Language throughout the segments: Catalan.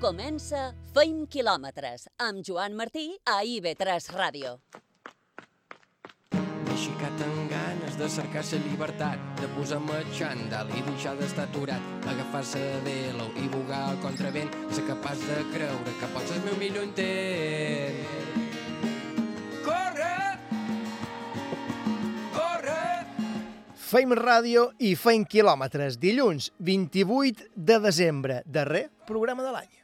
Comença Feim quilòmetres amb Joan Martí a IB3 Ràdio. Així que amb ganes de cercar la llibertat, de posar-me xandall i deixar d'estar aturat, agafar-se de l'ou i bugar al contravent, ser capaç de creure que pots el meu millor intent. Corre! Corre! Feim ràdio i feim quilòmetres. Dilluns, 28 de desembre. Darrer programa de l'any.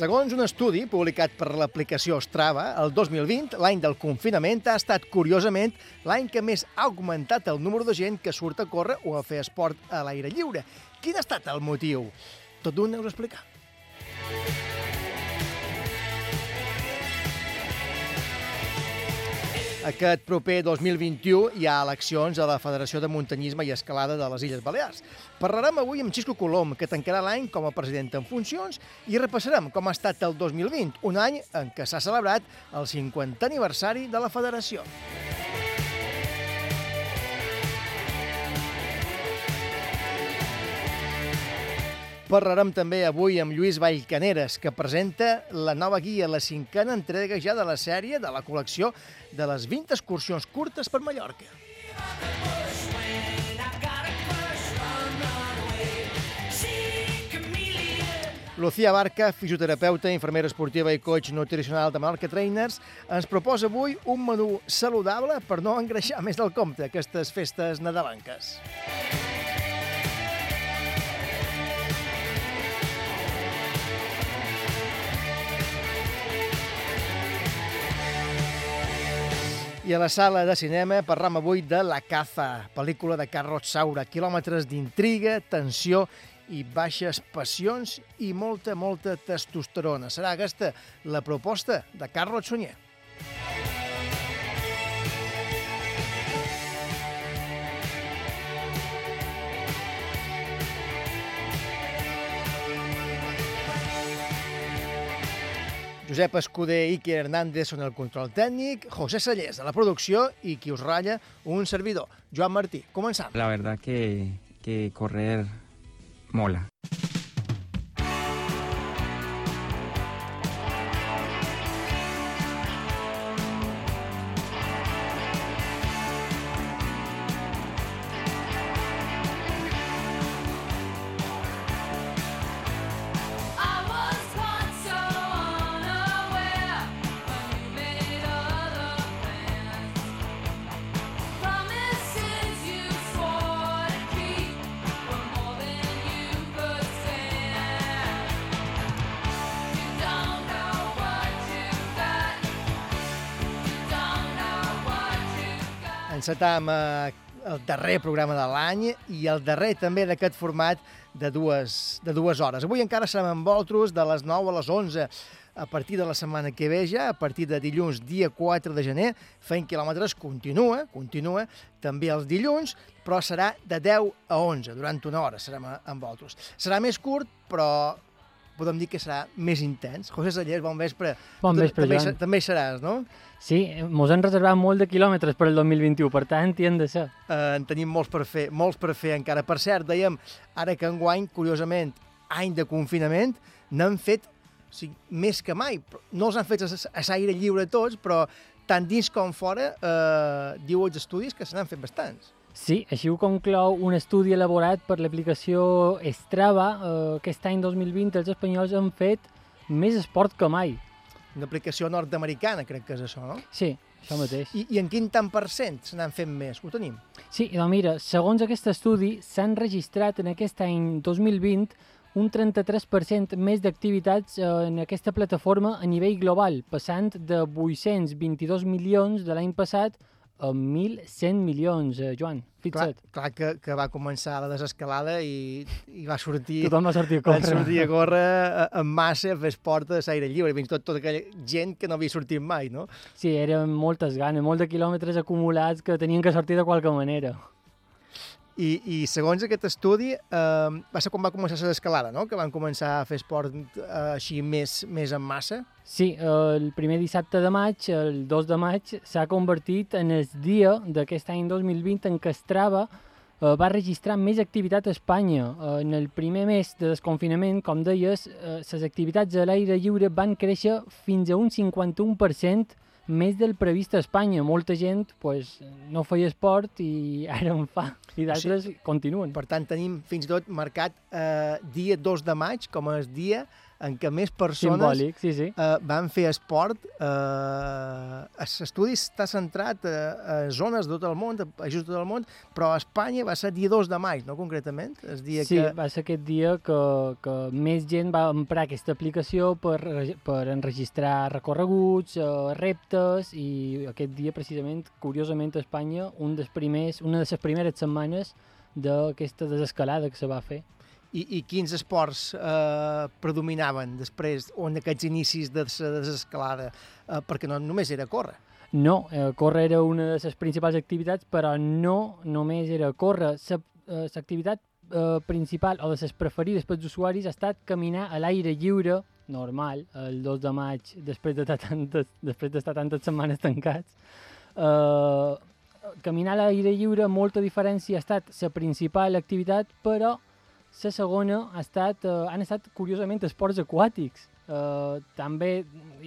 Segons un estudi publicat per l'aplicació Strava, el 2020, l'any del confinament, ha estat, curiosament, l'any que més ha augmentat el número de gent que surt a córrer o a fer esport a l'aire lliure. Quin ha estat el motiu? Tot d'un heu explicar. Aquest proper 2021 hi ha eleccions a la Federació de Muntanyisme i Escalada de les Illes Balears. Parlarem avui amb Xisco Colom, que tancarà l'any com a president en funcions, i repassarem com ha estat el 2020, un any en què s'ha celebrat el 50 aniversari de la Federació. Parlarem també avui amb Lluís Vallcaneres, que presenta la nova guia, la cinquena entrega ja de la sèrie de la col·lecció de les 20 excursions curtes per Mallorca. Lucía Barca, fisioterapeuta, infermera esportiva i coach nutricional de Mallorca Trainers, ens proposa avui un menú saludable per no engreixar més del compte aquestes festes nadalenques. I a la sala de cinema parlam avui de La Caza, pel·lícula de Carlos Saura, quilòmetres d'intriga, tensió i baixes passions i molta, molta testosterona. Serà aquesta la proposta de Carlos Sunyer. Josep Escudé i Iker Hernández són el control tècnic, José Sallés a la producció i qui us ratlla, un servidor, Joan Martí. Començam. La verdad que, que correr mola. Encetam eh, el darrer programa de l'any i el darrer també d'aquest format de dues, de dues hores. Avui encara serem amb vosaltres de les 9 a les 11 a partir de la setmana que ve ja, a partir de dilluns, dia 4 de gener, fent quilòmetres continua, continua, també els dilluns, però serà de 10 a 11, durant una hora serem a- amb vosaltres. Serà més curt, però podem dir que serà més intens. José Sallés, bon vespre. Bon Tu vespre, també, Joan. també seràs, no? Sí, mos han reservat molt de quilòmetres per el 2021, per tant, hi han de ser. eh, en tenim molts per fer, molts per fer encara. Per cert, dèiem, ara que enguany, curiosament, any de confinament, n'han fet o sigui, més que mai. No els han fet a, a l'aire lliure tots, però tant dins com fora, eh, diu els estudis que se n'han fet bastants. Sí, així ho conclou un estudi elaborat per l'aplicació Strava. Eh, aquest any 2020 els espanyols han fet més esport que mai. Una aplicació nord-americana, crec que és això, no? Sí, això mateix. I, I en quin tant per cent se n'han fet més? Ho tenim. Sí, doncs mira, segons aquest estudi, s'han registrat en aquest any 2020 un 33% més d'activitats eh, en aquesta plataforma a nivell global, passant de 822 milions de l'any passat a 1.100 milions, eh, Joan. Clar, Fixa't. clar que, que va començar la desescalada i, i va sortir... Tothom va sortir a córrer. sortir a córrer eh, en massa a fer esport a l'aire lliure, fins tot tota aquella gent que no havia sortit mai, no? Sí, eren moltes ganes, molts de quilòmetres acumulats que tenien que sortir de qualque manera. I, i segons aquest estudi, eh, va ser quan va començar la desescalada, no? Que van començar a fer esport eh, així més, més en massa. Sí, el primer dissabte de maig, el 2 de maig, s'ha convertit en el dia d'aquest any 2020 en què Strava eh, va registrar més activitat a Espanya. Eh, en el primer mes de desconfinament, com deies, eh, les activitats a l'aire lliure van créixer fins a un 51% més del previst a Espanya. Molta gent pues, no feia esport i ara en fa, i d'altres sí. continuen. Per tant, tenim fins i tot marcat eh, dia 2 de maig com el dia en què més persones Simbòlic, sí, sí. eh, van fer esport. Eh, L'estudi està centrat a, a zones de tot el món, a països de tot el món, però a Espanya va ser dia 2 de maig, no concretament? El dia Sí, que... va ser aquest dia que, que més gent va emprar aquesta aplicació per, per enregistrar recorreguts, eh, reptes, i aquest dia, precisament, curiosament, a Espanya, un dels primers, una de les primeres setmanes d'aquesta desescalada que se va fer. I, I quins esports eh, predominaven després, o en aquests inicis de la desescalada? Eh, perquè no només era córrer. No, eh, córrer era una de les principals activitats, però no només era córrer. L'activitat eh, principal o de les preferides pels usuaris ha estat caminar a l'aire lliure, normal, el 2 de maig, després d'estar tantes, després d'estar tantes setmanes tancats. Eh, caminar a l'aire lliure, molta diferència, ha estat la principal activitat, però la segona ha estat, eh, han estat, curiosament, esports aquàtics. Eh, també,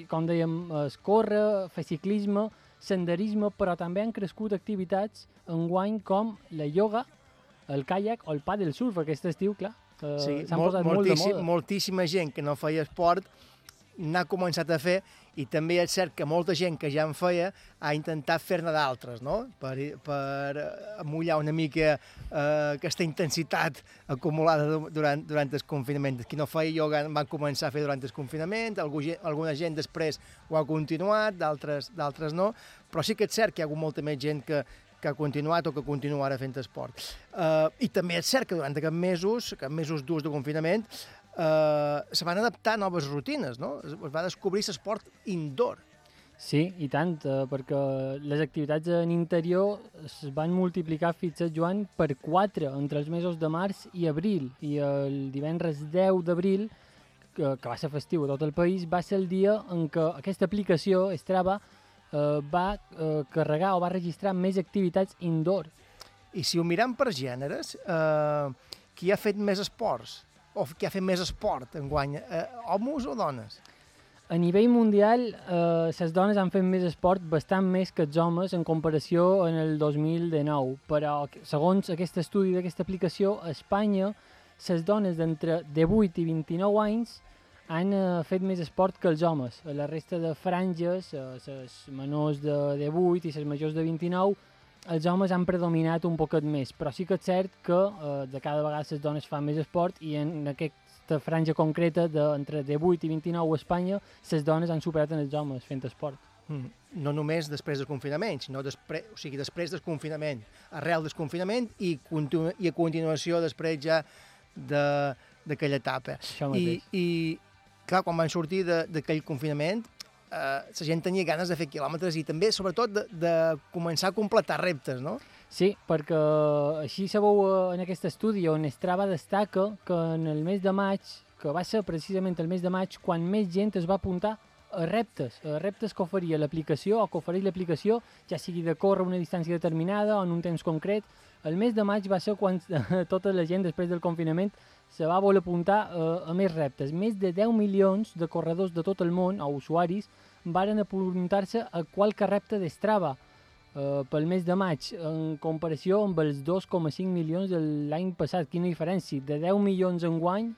com dèiem, es córrer, fer ciclisme, senderisme, però també han crescut activitats enguany com la ioga, el kayak o el paddle surf aquest estiu, clar. Eh, Sí, S'han mol, posat molt moltíssim, moda. moltíssima gent que no feia esport n'ha començat a fer i també és cert que molta gent que ja en feia ha intentat fer-ne d'altres, no? Per, per eh, amullar una mica eh, aquesta intensitat acumulada du- durant, durant el confinament. Qui no feia ioga van començar a fer durant el confinament, algú, alguna gent després ho ha continuat, d'altres no, però sí que és cert que hi ha hagut molta més gent que, que ha continuat o que continua ara fent esport. Uh, I també és cert que durant aquests mesos, aquests mesos durs de confinament, uh, se van adaptar a noves rutines, no? Es, es va descobrir l'esport indoor. Sí, i tant, eh, perquè les activitats en interior es van multiplicar, fixa't, Joan, per 4 entre els mesos de març i abril. I el divendres 10 d'abril, que, que va ser festiu a tot el país, va ser el dia en què aquesta aplicació, Strava, eh, va eh, carregar o va registrar més activitats indoor. I si ho mirem per gèneres, uh, qui ha fet més esports? O qui ha fet més esport en guany? Uh, homes o dones? A nivell mundial, eh, les dones han fet més esport bastant més que els homes en comparació en el 2019, però segons aquest estudi d'aquesta aplicació, a Espanya, les dones d'entre 18 i 29 anys han eh, fet més esport que els homes. A la resta de franges, eh, les menors de 18 i les majors de 29, els homes han predominat un poquet més, però sí que és cert que eh, de cada vegada les dones fan més esport i en aquesta franja concreta d'entre 18 i 29 a Espanya, les dones han superat en els homes fent esport. Mm. No només després del confinament, sinó després, o sigui, després del confinament, arrel del confinament i, continu i a continuació després ja de- d'aquella etapa. Això I, mateix. I, clar, quan van sortir de- d'aquell confinament, la gent tenia ganes de fer quilòmetres i també, sobretot, de, de començar a completar reptes, no? Sí, perquè així sabeu eh, en aquest estudi on Strava destaca que en el mes de maig, que va ser precisament el mes de maig, quan més gent es va apuntar a reptes, a reptes que oferia l'aplicació o que ofereix l'aplicació, ja sigui de córrer una distància determinada o en un temps concret. El mes de maig va ser quan tota la gent, després del confinament, se va voler apuntar eh, a més reptes. Més de 10 milions de corredors de tot el món, o usuaris, varen apuntar-se a qualque repte d'Strava eh, pel mes de maig, en comparació amb els 2,5 milions de l'any passat. Quina diferència? De 10 milions en guany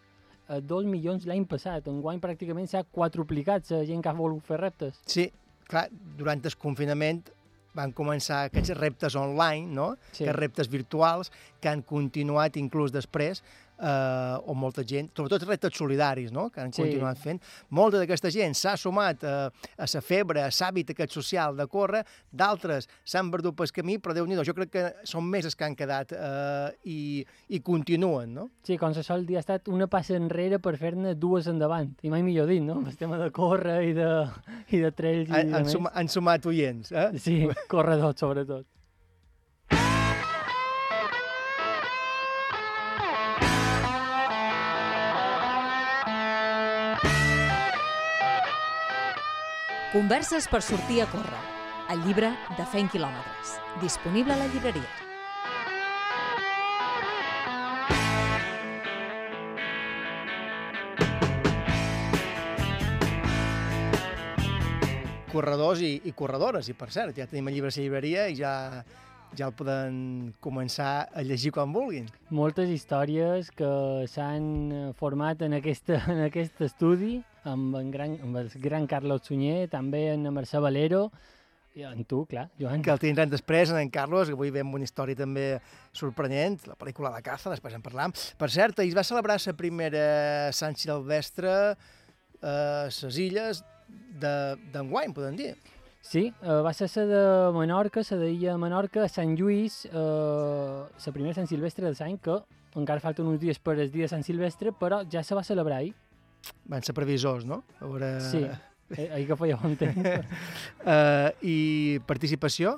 a 2 milions l'any passat. En guany pràcticament s'ha quadruplicat la gent que ha volgut fer reptes. Sí, clar, durant el confinament van començar aquests reptes online, no? Sí. aquests reptes virtuals, que han continuat inclús després, eh, o molta gent, sobretot reptes solidaris, no? que han Sí. continuat fent. Molta d'aquesta gent s'ha sumat eh, a la febre, a l'hàbit aquest social de córrer, d'altres s'han perdut pel camí, però déu nhi jo crec que són més els que han quedat eh, i, i continuen, no? Sí, com se sol dir, ha estat una passa enrere per fer-ne dues endavant. I mai millor dit, no? El tema de córrer i de, i de trails i Han, de han, suma, han sumat oients. Eh? Sí, corredors, sobretot. Converses per sortir a córrer. El llibre de Fent quilòmetres. Disponible a la llibreria. corredors i, i corredores, i per cert, ja tenim el llibre a la llibreria i ja, ja el poden començar a llegir quan vulguin. Moltes històries que s'han eh, format en, aquesta, en aquest estudi amb, en gran, amb el gran Carlos Sunyer, també en Mercè Valero, i en tu, clar, Joan. Que el tindrem després en en Carlos, que avui veiem una història també sorprenent, la pel·lícula La caza, després en parlam. Per cert, ahir es va celebrar la primera Sant Silvestre a les illes de- d'enguany, podem dir. Sí, eh, va ser la de Menorca, la d'illa Menorca, a Sant Lluís, eh, la primera Sant Silvestre de l'any, que encara falten uns dies per el dia de Sant Silvestre, però ja se va celebrar ahir. Van ser previsors, no? A veure... Sí, eh, ahir que feia bon temps. Uh, I participació?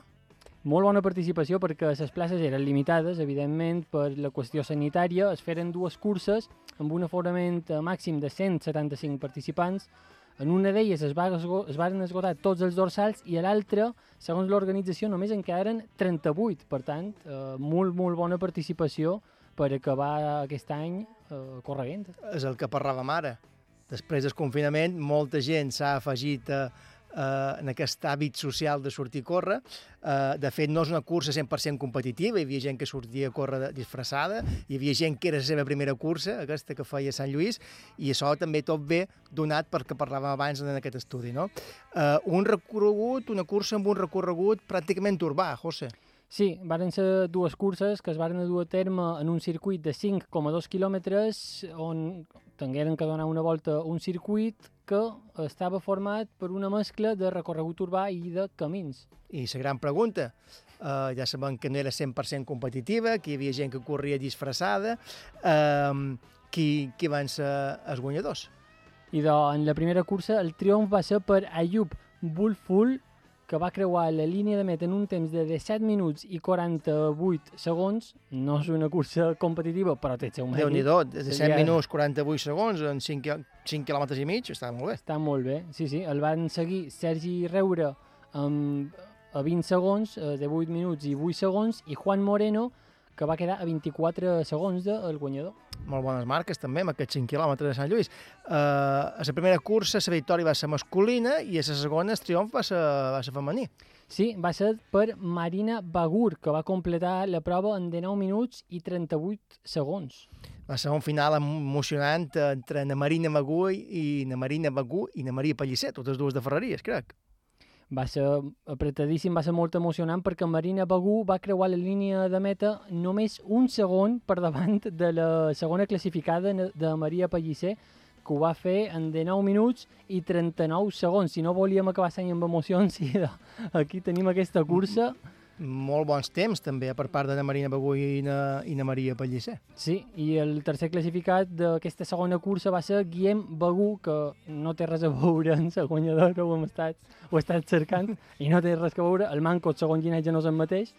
Molt bona participació perquè les places eren limitades, evidentment, per la qüestió sanitària. Es feren dues curses amb un aforament eh, màxim de 175 participants. En una d'elles es, va es van esgotar tots els dorsals i a l'altra, segons l'organització, només en quedaren 38. Per tant, eh, molt, molt bona participació per acabar aquest any eh, corregent. és el que parlàvem ara. Després del confinament, molta gent s'ha afegit a, a, en aquest hàbit social de sortir a córrer. Uh, de fet, no és una cursa 100% competitiva, hi havia gent que sortia a córrer disfressada, hi havia gent que era la seva primera cursa, aquesta que feia Sant Lluís, i això també tot ve donat perquè parlàvem abans en aquest estudi. No? Uh, un recorregut, una cursa amb un recorregut pràcticament urbà, José. Sí, varen ser dues curses que es varen dur a terme en un circuit de 5,2 quilòmetres on tingueren que donar una volta a un circuit que estava format per una mescla de recorregut urbà i de camins. I la gran pregunta, uh, ja sabem que no era 100% competitiva, que hi havia gent que corria disfressada, uh, qui, qui van ser els guanyadors? I de, en la primera cursa el triomf va ser per Ayub Bulful, que va creuar la línia de meta en un temps de 17 minuts i 48 segons. No és una cursa competitiva, però té el seu mèrit. Déu-n'hi-do, de 100 Seria- minuts, 48 segons, en 5, 5 quilòmetres i mig, està molt bé. Està molt bé, sí, sí. El van seguir Sergi Reure amb, a 20 segons, eh, de 8 minuts i 8 segons, i Juan Moreno, que va quedar a 24 segons del guanyador. Molt bones marques també, amb aquests 5 quilòmetres de Sant Lluís. Uh, a la primera cursa la victòria va ser masculina i a la segona el triomf va ser, va ser femení. Sí, va ser per Marina Bagur, que va completar la prova en 19 minuts i 38 segons. Va ser un final emocionant entre na Marina Magú i na Marina Bagú i na Maria Pellicer, totes dues de Ferreries, crec. Va ser apretadíssim, va ser molt emocionant perquè Marina Bagú va creuar la línia de meta només un segon per davant de la segona classificada de Maria Pellicer, que ho va fer en 19 minuts i 39 segons. Si no volíem acabar l'any amb emocions, sí, aquí tenim aquesta cursa. Molt bons temps també per part de na Marina Bagú i na, i na Maria Pellicer. Sí, i el tercer classificat d'aquesta segona cursa va ser Guillem Bagú, que no té res a veure amb la guanyadora, ho hem estat, ho he estat cercant, i no té res a veure, el manco segon ginatge no és el mateix,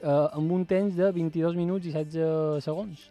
eh, amb un temps de 22 minuts i 16 segons.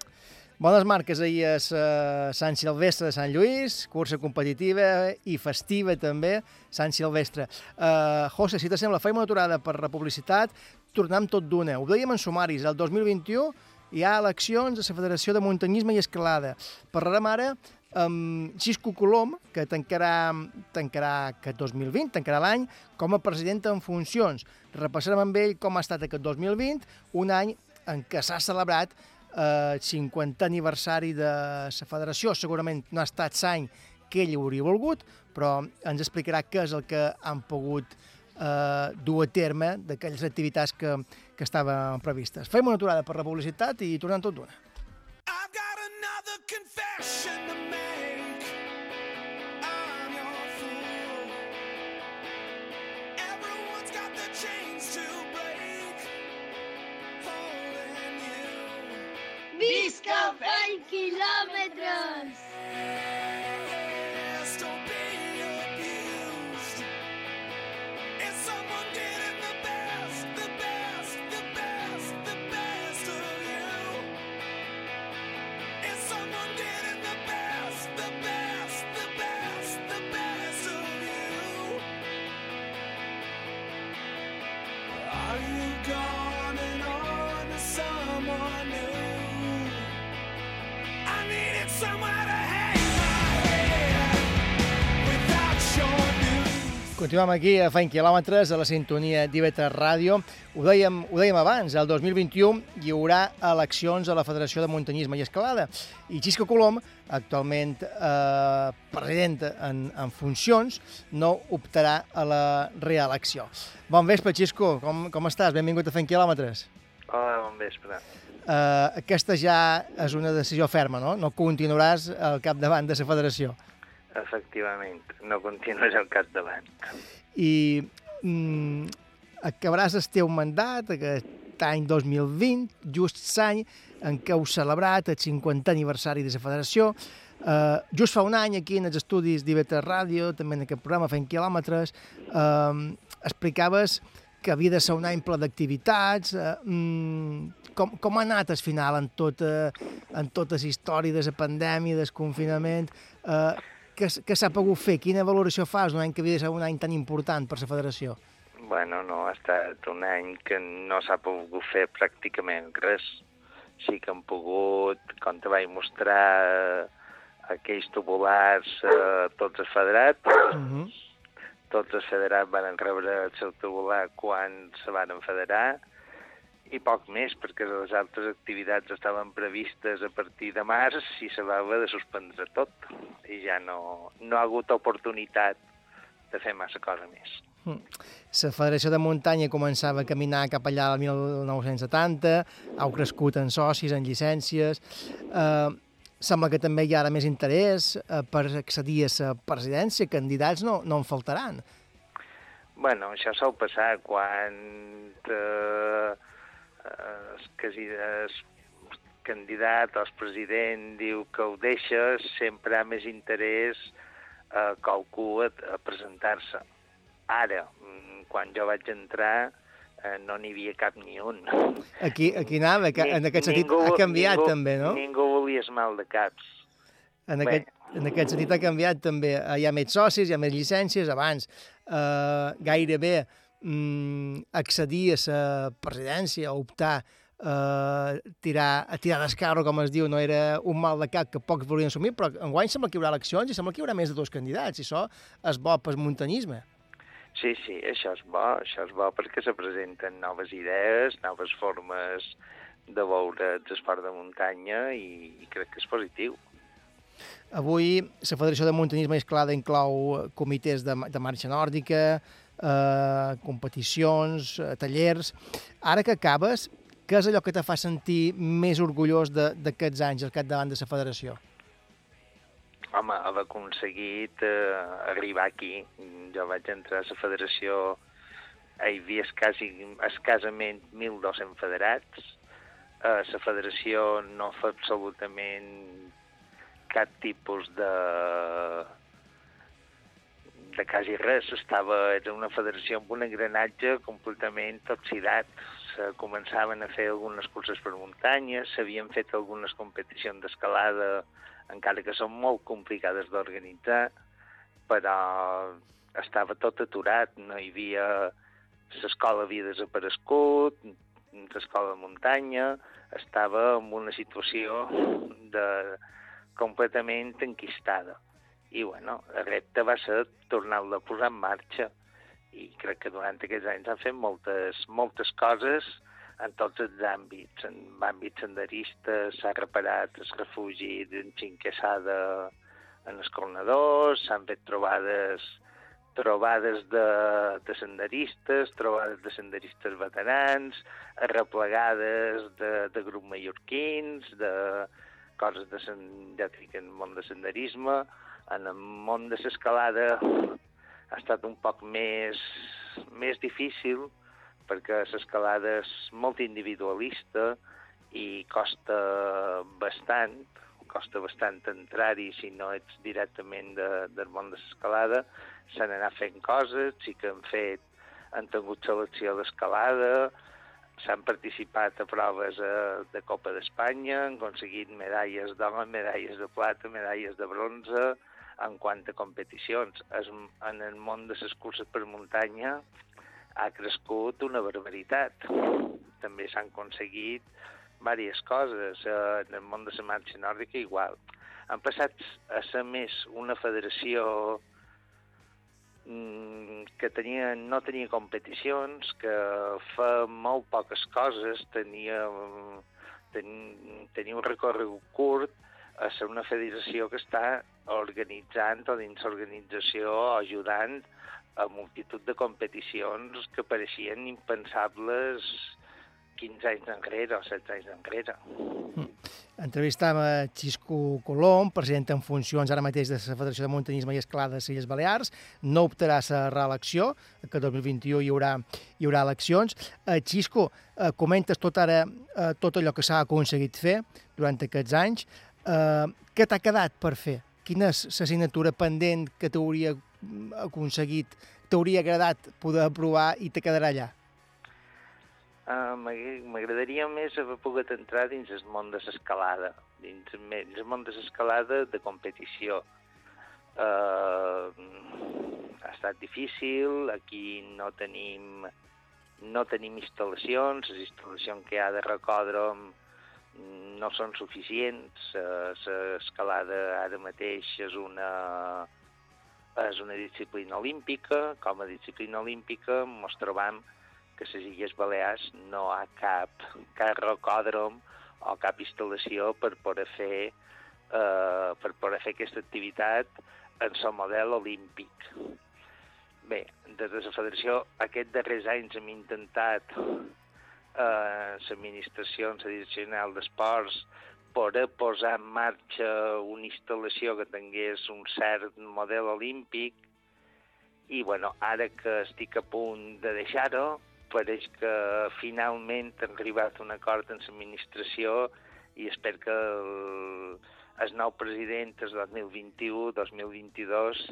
Bones marques ahir a eh, Sant Silvestre de Sant Lluís, cursa competitiva i festiva també, Sant Silvestre. Uh, José, si t'assembla, feim una aturada per la publicitat, tornem tot d'una. Ho dèiem en sumaris, el 2021 hi ha eleccions a la Federació de Muntanyisme i Escalada. Parlarem ara amb Xisco Colom, que tancarà, tancarà aquest 2020, tancarà l'any, com a president en funcions. Repassarem amb ell com ha estat aquest 2020, un any en què s'ha celebrat eh, 50 aniversari de la federació. Segurament no ha estat l'any que ell hauria volgut, però ens explicarà què és el que han pogut eh, dur a terme d'aquelles activitats que, que estaven previstes. Fem una aturada per la publicitat i tornem tot d'una. I've got another confession to make. Visca 20 quilòmetres! Continuem aquí a Feint Quilòmetres, a la sintonia d'IV3 Ràdio. Ho dèiem, ho dèiem abans, el 2021 hi haurà eleccions a la Federació de Muntanyisme i Escalada. I Xisco Colom, actualment eh, president en, en funcions, no optarà a la reelecció. Bon vespre, Xisco, com, com estàs? Benvingut a Feint Quilòmetres. Hola, bon vespre. Eh, aquesta ja és una decisió ferma, no? No continuaràs al capdavant de la federació. Efectivament, no continuaré al capdavant. I mm, acabaràs el teu mandat aquest any 2020, just l'any en què heu celebrat el 50 aniversari de la federació. Uh, just fa un any aquí en els estudis d'IV3 Ràdio, també en aquest programa fent quilòmetres, uh, explicaves que havia de ser un any ple d'activitats. Uh, mm, com, com ha anat al final en tota, en tota la història de la pandèmia, del confinament? Uh, què, s- què s'ha pogut fer? Quina valoració fas d'un any que havia de ser un any tan important per la federació? Bueno, no, ha estat un any que no s'ha pogut fer pràcticament res. Sí que han pogut, com te vaig mostrar, aquells tubulars, eh, tots els federats, tots, Uh -huh. tots els federats van rebre el seu tubular quan se van federar, i poc més, perquè les altres activitats estaven previstes a partir de març i se va haver de suspendre tot. I ja no, no ha hagut oportunitat de fer massa cosa més. La Federació de Muntanya començava a caminar cap allà al 1970, heu crescut en socis, en llicències... Eh, sembla que també hi ha ara més interès eh, per accedir a la presidència. Candidats no, no en faltaran. Bueno, això sol passar quan eh, el candidat o el president diu que ho deixa, sempre ha més interès a qualcú a, a presentar-se. Ara, mm, quan jo vaig entrar, eh, no n'hi havia cap ni un. Aquí, aquí anava, que, en aquest sentit Ningú- ha canviat ningú, també, no? Ningú volia es mal de caps. En aquest, en aquest sentit ha canviat també. Eh, Hi ha més socis, hi ha més llicències. Abans eh, gairebé mm, accedir a la presidència, a optar eh, tirar, a tirar d'escarro, com es diu, no era un mal de cap que pocs volien assumir, però enguany sembla que hi haurà eleccions i sembla que hi haurà més de dos candidats, i això és bo pel muntanyisme. Sí, sí, això és bo, això és bo perquè se presenten noves idees, noves formes de veure el esport de muntanya i, i crec que és positiu. Avui la Federació de Muntanyisme i Escalada inclou comitès de, de marxa nòrdica, eh, competicions, eh, tallers... Ara que acabes, què és allò que te fa sentir més orgullós d'aquests anys al capdavant de la federació? Home, haver aconseguit eh, arribar aquí. Jo vaig entrar a la federació, hi havia escasi, escasament 1.200 federats. Eh, la federació no fa absolutament cap tipus de de quasi res. Estava, era una federació amb un engranatge completament oxidat. Se començaven a fer algunes curses per muntanya, s'havien fet algunes competicions d'escalada, encara que són molt complicades d'organitzar, però estava tot aturat, no hi havia... L'escola havia desaparegut, l'escola de muntanya, estava en una situació de completament enquistada. I, bueno, el repte va ser tornar-la a posar en marxa. I crec que durant aquests anys han fet moltes, moltes coses en tots els àmbits. En àmbits senderistes s'ha reparat el refugi d'en Xinquessada en els cornadors, s'han fet trobades trobades de, de senderistes, trobades de senderistes veterans, arreplegades de, de grups mallorquins, de coses de ja dic, en món de senderisme. En el món de l'escalada ha estat un poc més, més difícil perquè l'escalada és molt individualista i costa bastant, costa bastant entrar-hi si no ets directament de, del món de l'escalada. S'han anat fent coses, sí que han fet, han tingut selecció d'escalada, s'han participat a proves eh, de Copa d'Espanya, han aconseguit medalles d'home, medalles de plata, medalles de bronze, en quant a competicions. Es, en el món de les curses per muntanya ha crescut una barbaritat. També s'han aconseguit diverses coses. Eh, en el món de la marxa nòrdica igual. Han passat a ser més una federació mm, que tenia, no tenia competicions, que fa molt poques coses, tenia, ten, tenia un recorregut curt, a ser una federació que està organitzant o dins l'organització ajudant a multitud de competicions que pareixien impensables 15 anys enrere o 16 anys enrere. Entrevistam a Xisco Colom, president en funcions ara mateix de la Federació de Muntanyisme i Esclada de les Illes Balears. No optarà a la reelecció, que el 2021 hi haurà, hi haurà eleccions. Eh, Xisco, eh, comentes tot ara eh, tot allò que s'ha aconseguit fer durant aquests anys. Eh, què t'ha quedat per fer? Quina és l'assignatura pendent que t'hauria mm, aconseguit, t'hauria agradat poder aprovar i te quedarà allà? Uh, M'agradaria més haver pogut entrar dins el món de l'escalada, dins dins el món de l'escalada de competició. Uh, ha estat difícil, aquí no tenim, no tenim instal·lacions, les instal·lacions que ha de recòdrom no són suficients, l'escalada ara mateix és una, és una disciplina olímpica, com a disciplina olímpica ens trobam que a les Illes Balears no ha cap, cap rocòdrom o cap instal·lació per poder fer, eh, per poder fer aquesta activitat en el model olímpic. Bé, des de la federació aquests darrers anys hem intentat eh, l'administració, general d'esports, poder posar en marxa una instal·lació que tingués un cert model olímpic. I bueno, ara que estic a punt de deixar-ho, pareix que finalment hem arribat a un acord amb l'administració i espero que el, el nou president del 2021-2022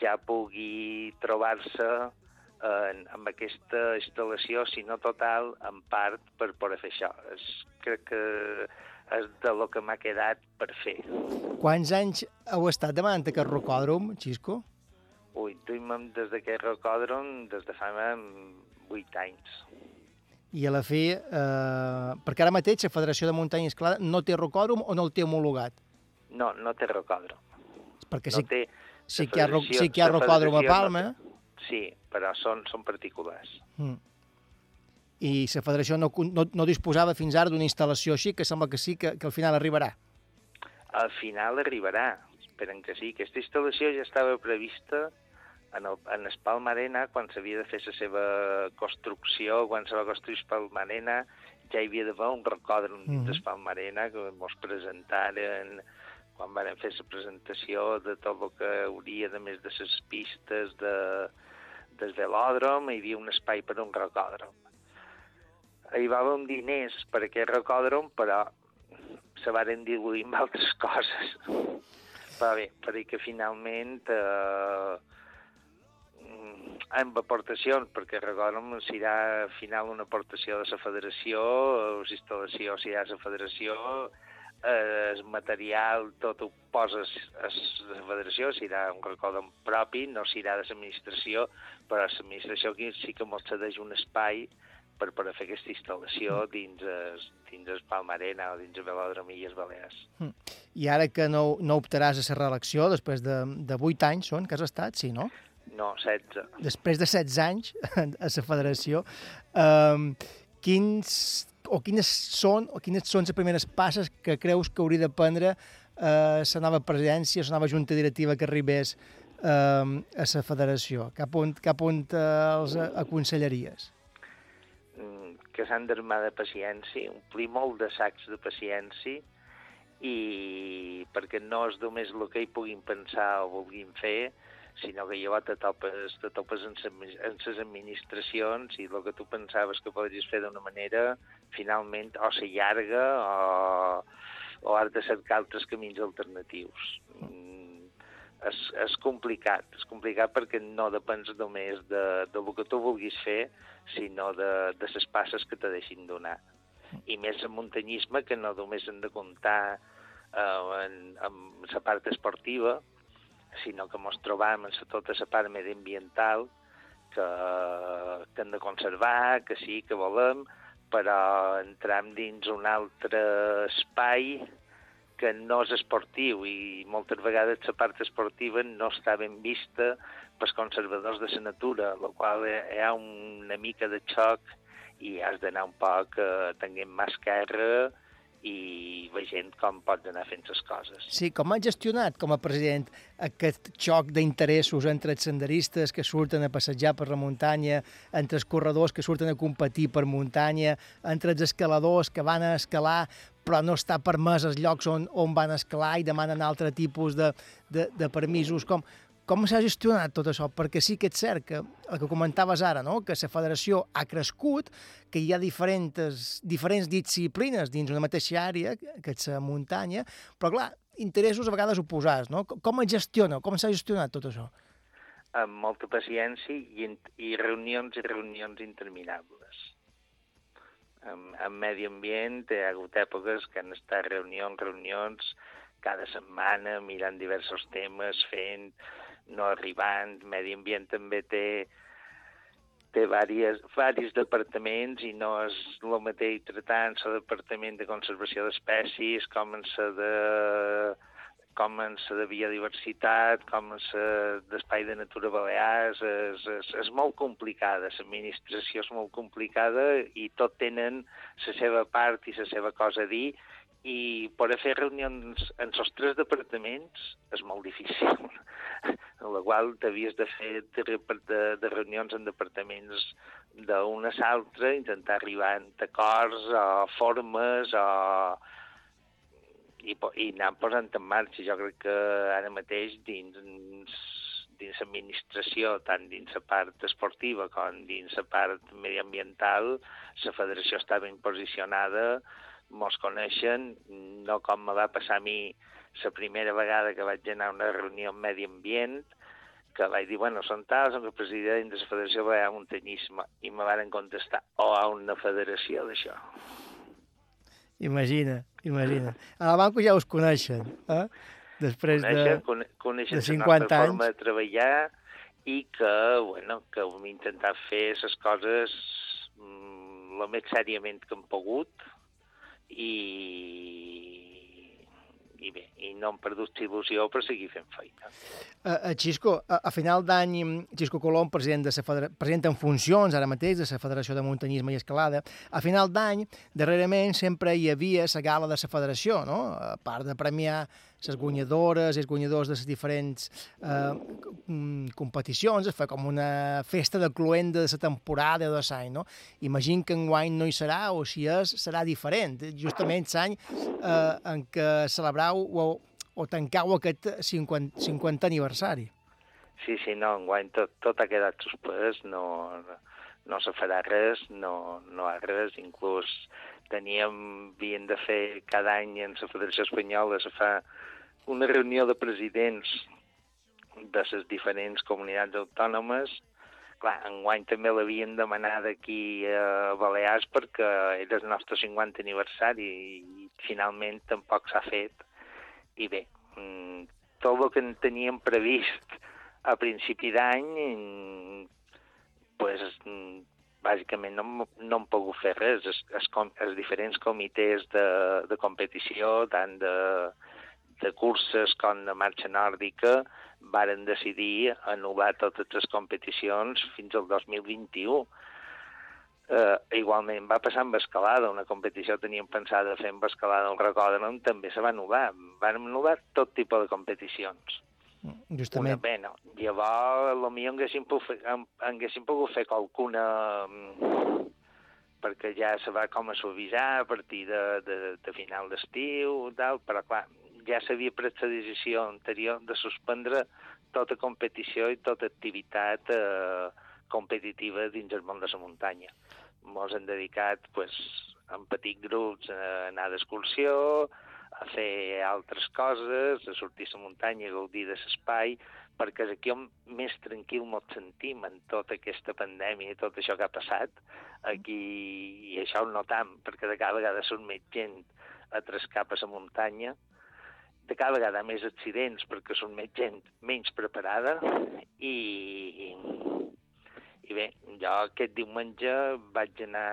ja pugui trobar-se en, amb aquesta instal·lació, si no total, en part per poder fer això. És, crec que és de lo que m'ha quedat per fer. Quants anys heu estat demanant aquest rocòdrom, Xisco? Ui, duim des d'aquest rocòdrom des de fa vuit anys. I a la fi, eh, perquè ara mateix la Federació de Muntanya i Escalada no té rocòdrom o no el té homologat? No, no té rocòdrom. Perquè no sí, té... sí que hi ha, sí que hi ha rocòdrom a federació no Palma, té- Sí, però són, són particulars. mm. i la Federació no, no, no disposava fins ara d'una instal·lació així, que sembla que sí, que, que al final arribarà. Al final arribarà, esperen que sí. Aquesta instal·lació ja estava prevista en el, en el Palmarena, quan s'havia de fer la seva construcció, quan se va construir el Palmarena, ja hi havia d'haver un rocòdrom dins Mhm. del Palmarena que ens presentaren quan van fer la presentació de tot el que hauria, de més de les pistes de, del velòdrom, hi havia un espai per un rocòdrom. Hi va haver diners per aquest rocòdrom, però se varen diluir amb altres coses. Però bé, perquè finalment eh, amb aportacions, perquè recordem serà al final una aportació de la federació, la instal·lació serà la federació, eh, el material tot ho poses a la federació, serà un recordem propi, no serà de l'administració, però l'administració aquí sí que ens cedeix un espai per, per fer aquesta instal·lació dins el, dins el Palmarena o dins el Velòdrom Illes Balears. I ara que no, no optaràs a la reelecció, després de, de 8 anys són que has estat, sí, no? No, 16. Després de 16 anys a la federació, um, quins, o quines són o quines són les primeres passes que creus que hauria de prendre eh, la nova presidència, la nova junta directiva que arribés eh, a la federació? Cap on, cap on els aconsellaries? Mm, que s'han d'armar de paciència, omplir molt de sacs de paciència i perquè no és només el que hi puguin pensar o vulguin fer, sinó que llavors te topes, te topes en les administracions i el que tu pensaves que podries fer d'una manera, finalment o s'allarga o, o has de cercar altres camins alternatius. Mm, és, és complicat, és complicat perquè no depens només de, de lo que tu vulguis fer, sinó de, de les passes que te deixin donar. I més en muntanyisme, que no només hem de comptar eh, en, en la part esportiva, sinó que ens trobam en tota la part mediambiental que, que hem de conservar, que sí, que volem, però entram dins un altre espai que no és esportiu i moltes vegades la part esportiva no està ben vista pels conservadors de la natura, la qual hi ha una mica de xoc i has d'anar un poc eh, tenint mà esquerra i veient com pots anar fent les coses. Sí, com ha gestionat com a president aquest xoc d'interessos entre els senderistes que surten a passejar per la muntanya, entre els corredors que surten a competir per muntanya, entre els escaladors que van a escalar però no està permès els llocs on, on van escalar i demanen altre tipus de, de, de permisos. Com, com s'ha gestionat tot això? Perquè sí que és cert que el que comentaves ara, no? que la federació ha crescut, que hi ha diferents, diferents disciplines dins una mateixa àrea, que és la muntanya, però clar, interessos a vegades oposats, no? Com- es gestiona, com s'ha gestionat tot això? amb molta paciència i, i reunions i reunions interminables. En, en medi ambient hi ha hagut èpoques que han estat reunions, reunions, cada setmana mirant diversos temes, fent, no arribant. Medi ambient també té té diversos, diversos departaments i no és el mateix tratant el departament de conservació d'espècies com en la de com en la de biodiversitat, com en la d'espai de natura balears, és, és, és molt complicada, l'administració és molt complicada i tot tenen la seva part i la seva cosa a dir i poder fer reunions en els tres departaments és molt difícil, en la qual t'havies de fer de, de, de reunions en departaments d'una a l'altra, intentar arribar a acords o formes o i, i anar posant en marxa. Jo crec que ara mateix dins dins l'administració, tant dins la part esportiva com dins la part mediambiental, la federació està ben posicionada, mos coneixen, no com me va passar a mi la primera vegada que vaig anar a una reunió amb medi ambient, que vaig dir, bueno, són tals, som el president de la Federació Balear de Muntanyisme, i me varen contestar, o a una federació d'això. Imagina, imagina. A la banco ja us coneixen, eh? Després de... coneixen, cone- coneixen de la 50 nostra anys. forma de treballar i que, bueno, que hem intentat fer les coses mm, el més sèriament que hem pogut i, i bé, i no hem perdut il·lusió per seguir fent feina. Uh, uh, Xisco, a, a final d'any, Xisco Colom, president, de federa... president en funcions ara mateix de la Federació de Muntanyisme i Escalada, a final d'any, darrerament, sempre hi havia la gala de la federació, no? A part de premiar les guanyadores i els guanyadors de les diferents eh, mm, competicions, es fa com una festa de cluenda de la temporada de l'any, no? Imagino que enguany no hi serà, o si és, serà diferent. Justament l'any eh, en què celebrau o, o tancau aquest 50, 50 aniversari. Sí, sí, no, enguany tot, tot ha quedat suspès, no, no, se farà res, no, no ha res, inclús teníem, havíem de fer cada any en la Federació Espanyola, se fa una reunió de presidents de les diferents comunitats autònomes, clar, enguany també l'havien demanat aquí a Balears perquè era el nostre 50 aniversari i finalment tampoc s'ha fet. I bé, mm, tot el que en teníem previst a principi d'any, mm, pues, mm, bàsicament no, no hem pogut fer res. Els, els, els diferents comitès de, de competició, tant de, de curses com de marxa nòrdica, varen decidir anul·lar totes les competicions fins al 2021. Eh, igualment va passar amb escalada, una competició teníem pensada fer amb escalada al Recòdrom, també se va anul·lar. Van anul·lar tot tipus de competicions. Una Justament. pena. Llavors, potser haguéssim, pogut haguéssim pogut fer qualcuna mm, perquè ja se va com a suavitzar a partir de, de, de final d'estiu, tal, però clar, ja s'havia pres la decisió anterior de suspendre tota competició i tota activitat eh, competitiva dins el món de la muntanya. Ens hem dedicat pues, en petits grups a anar d'excursió, a fer altres coses, a sortir a la muntanya, a gaudir de l'espai, perquè és aquí on més tranquil ens sentim en tota aquesta pandèmia i tot això que ha passat. Aquí, i això ho notam, perquè de cada vegada són més gent a tres cap a la muntanya, de cada vegada més accidents perquè són més gent menys preparada i, i bé, jo aquest diumenge vaig anar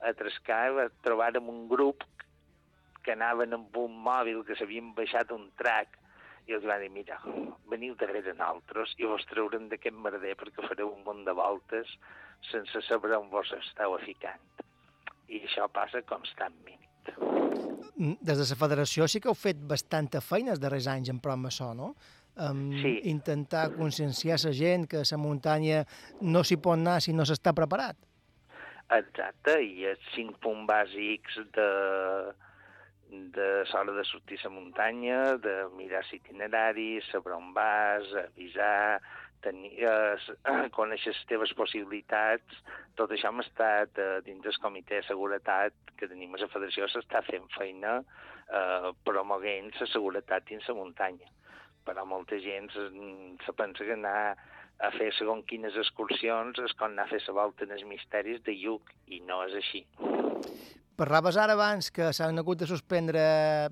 a Trescar, vaig trobar amb un grup que anaven amb un mòbil que s'havien baixat un trac i els va dir, mira, veniu darrere nosaltres i vos traurem d'aquest merder perquè fareu un munt de voltes sense saber on vos esteu ficant. I això passa constantment. Mm, Des de la federació sí que heu fet bastanta feina els darrers anys en prop això, no? Um, Sí. Intentar conscienciar la gent que la muntanya no s'hi pot anar si no s'està preparat. Exacte, i els cinc punts bàsics de, de l'hora de sortir a la muntanya, de mirar l'itineraris, saber on vas, avisar, tenir, eh, s- conèixer les teves possibilitats, tot això hem estat eh, dins del comitè de seguretat que tenim a la federació, s'està fent feina eh, promoguent la seguretat dins la muntanya. Però molta gent se, se pensa que anar a fer segons quines excursions és com anar a fer la volta en els misteris de Lluc, i no és així. Parlaves ara abans que s'han hagut de suspendre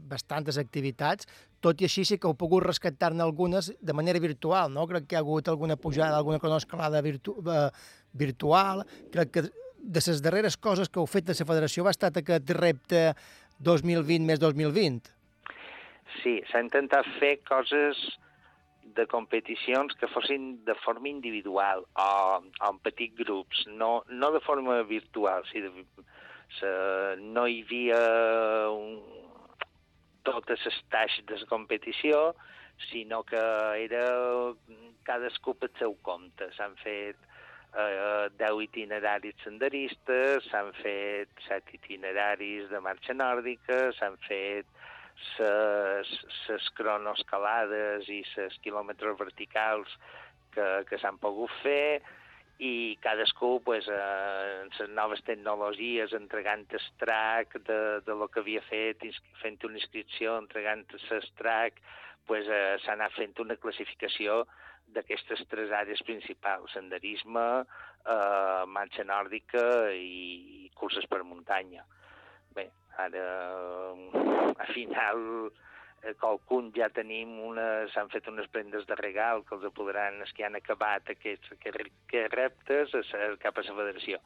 bastantes activitats, tot i així sí que heu pogut rescatar-ne algunes de manera virtual, no? Crec que hi ha hagut alguna pujada, alguna cronoescalada virtu eh, virtual. Crec que de les darreres coses que heu fet de la federació va estar aquest repte 2020 més 2020. Sí, s'ha intentat fer coses de competicions que fossin de forma individual o, o en petits grups, no, no de forma virtual. Sí, de, se, no hi havia un, totes les taixes de la competició, sinó que era cadascú pel seu compte. S'han fet eh, 10 itineraris senderistes, s'han fet 7 itineraris de marxa nòrdica, s'han fet les cronoescalades i les quilòmetres verticals que, que s'han pogut fer i cadascú pues, eh, les noves tecnologies entregant el track de, de lo que havia fet, fent una inscripció, entregant el track, pues, eh, s'ha anat fent una classificació d'aquestes tres àrees principals, senderisme, eh, marxa nòrdica i curses per muntanya. Bé, ara, a final, eh, qualcun ja tenim una... s'han fet unes prendes de regal que els podran, els que han acabat aquests, aquests, aquests reptes cap a la federació.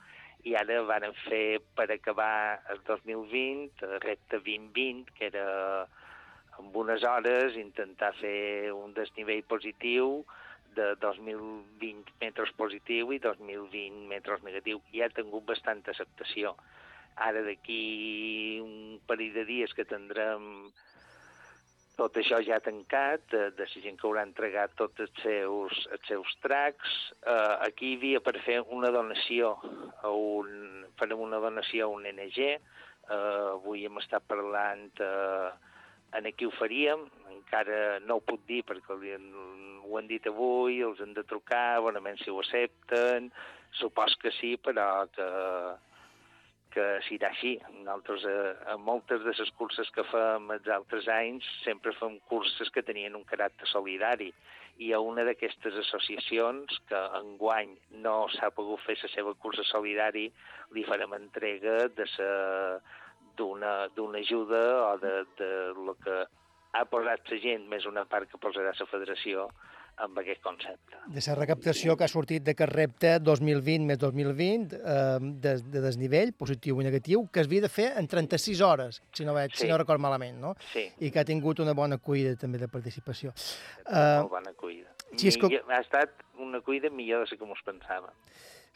I ara van fer per acabar el 2020, el repte 2020, que era amb unes hores intentar fer un desnivell positiu de 2.020 metres positiu i 2.020 metres negatiu. I ha tingut bastanta acceptació. Ara d'aquí un parell de dies que tindrem tot això ja tancat, de, de la gent que haurà entregat tots els seus, els seus tracks. Eh, aquí hi havia per fer una donació, a un, farem una donació a un NG. Eh, avui hem estat parlant eh, en qui ho faríem, encara no ho puc dir perquè ho han dit avui, els han de trucar, bonament si ho accepten, supos que sí, però que, que serà així. Nosaltres, a, a moltes de les curses que fem els altres anys, sempre fem curses que tenien un caràcter solidari. I a una d'aquestes associacions, que enguany no s'ha pogut fer la seva cursa solidari, li farem entrega de d'una ajuda o de, de lo que ha posat la gent, més una part que posarà la federació, amb aquest concepte. De la recaptació que ha sortit d'aquest repte 2020 més 2020 eh, de, de desnivell, positiu i negatiu, que es havia de fer en 36 hores, si no, veig, Sí. si no record malament, no? Sí. I que ha tingut una bona acollida també de participació. Uh, Eh, bona cuida. Xisco- Millor, ha estat una cuida millor de la que mos pensàvem.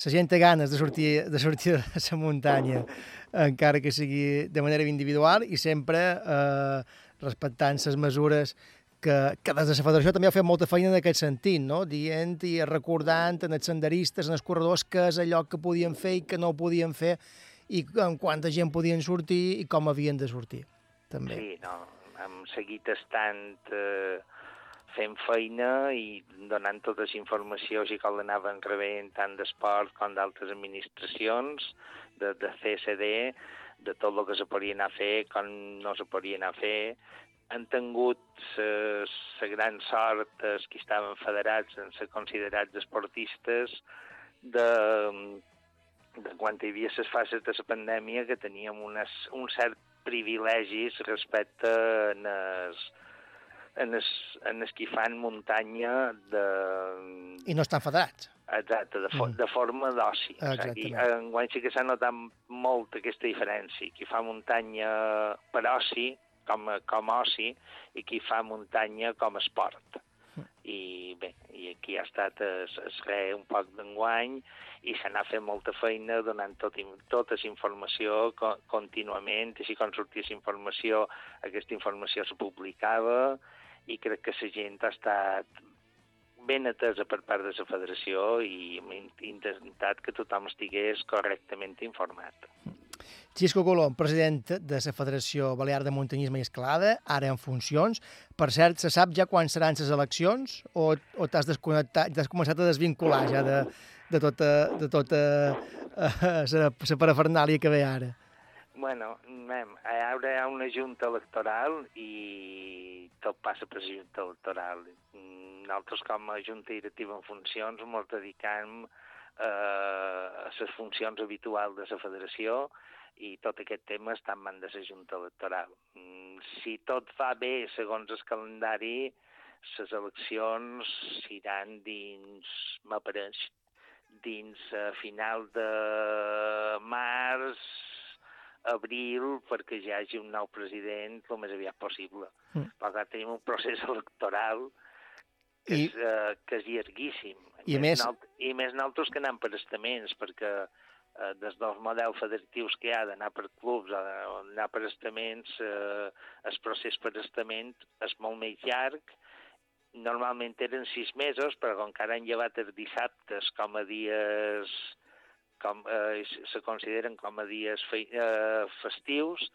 la gent té ganes de sortir, de sortir de la muntanya, encara que sigui de manera individual i sempre eh, respectant les mesures que, que des de la federació també heu fet molta feina en aquest sentit, no? Dient i recordant en els senderistes, en els corredors, què és allò que podien fer i que no podien fer i amb quanta gent podien sortir i com havien de sortir, també. Sí, no, hem seguit estant eh, fent feina i donant tota la informació així com l'anaven rebent tant d'esport com d'altres administracions, de, de CSD, de tot el que se podia anar a fer, com no se podia anar a fer. Han tingut la gran sort, els que estaven federats en ser considerats esportistes, de, de quan hi havia les fases de la pandèmia que teníem unes, un cert privilegis respecte en els, en els, en els que fan muntanya de, I no estan federats. Exacte, de, fo Mm. de forma d'oci. O sigui, Exactament. en guany sí que s'ha notat molt aquesta diferència. Qui fa muntanya per oci, com, com oci, i qui fa muntanya com a esport. I bé, i aquí ha estat es, es re un poc d'enguany i se n'ha fet molta feina donant tot, tota la informació co contínuament, així com sortia la informació, aquesta informació se publicava i crec que la gent ha estat ben atesa per part de la federació i hem in- intentat que tothom estigués correctament informat. Xisco Colom, president de la Federació Balear de Muntanyisme i Escalada, ara en funcions. Per cert, se sap ja quan seran les eleccions o, o t'has començat a desvincular ja de, de tota, de tota uh, la parafernàlia que ve ara? Bueno, mem, hi ha una junta electoral i tot passa per la junta electoral. Mm, Nosaltres, com a junta directiva en funcions, ens dedicam eh, a les funcions habituals de la federació i tot aquest tema està en mans de la junta electoral. Mm, Si tot va bé, segons el calendari, les eleccions iran dins, m'apareix, dins a final de març, abril, perquè ja hi hagi un nou president el més aviat possible. Mm. Per tant, tenim un procés electoral que, I- és, uh, que és llarguíssim. I a més- nalt- I més nosaltres que anem per estaments, perquè eh, des dels models federatius que hi ha d'anar per clubs o d'anar per estaments, eh, el procés per estament és molt més llarg. Normalment eren sis mesos, però com que ara han llevat els dissabtes com a dies com, eh, se consideren com a dies fe, eh, festius,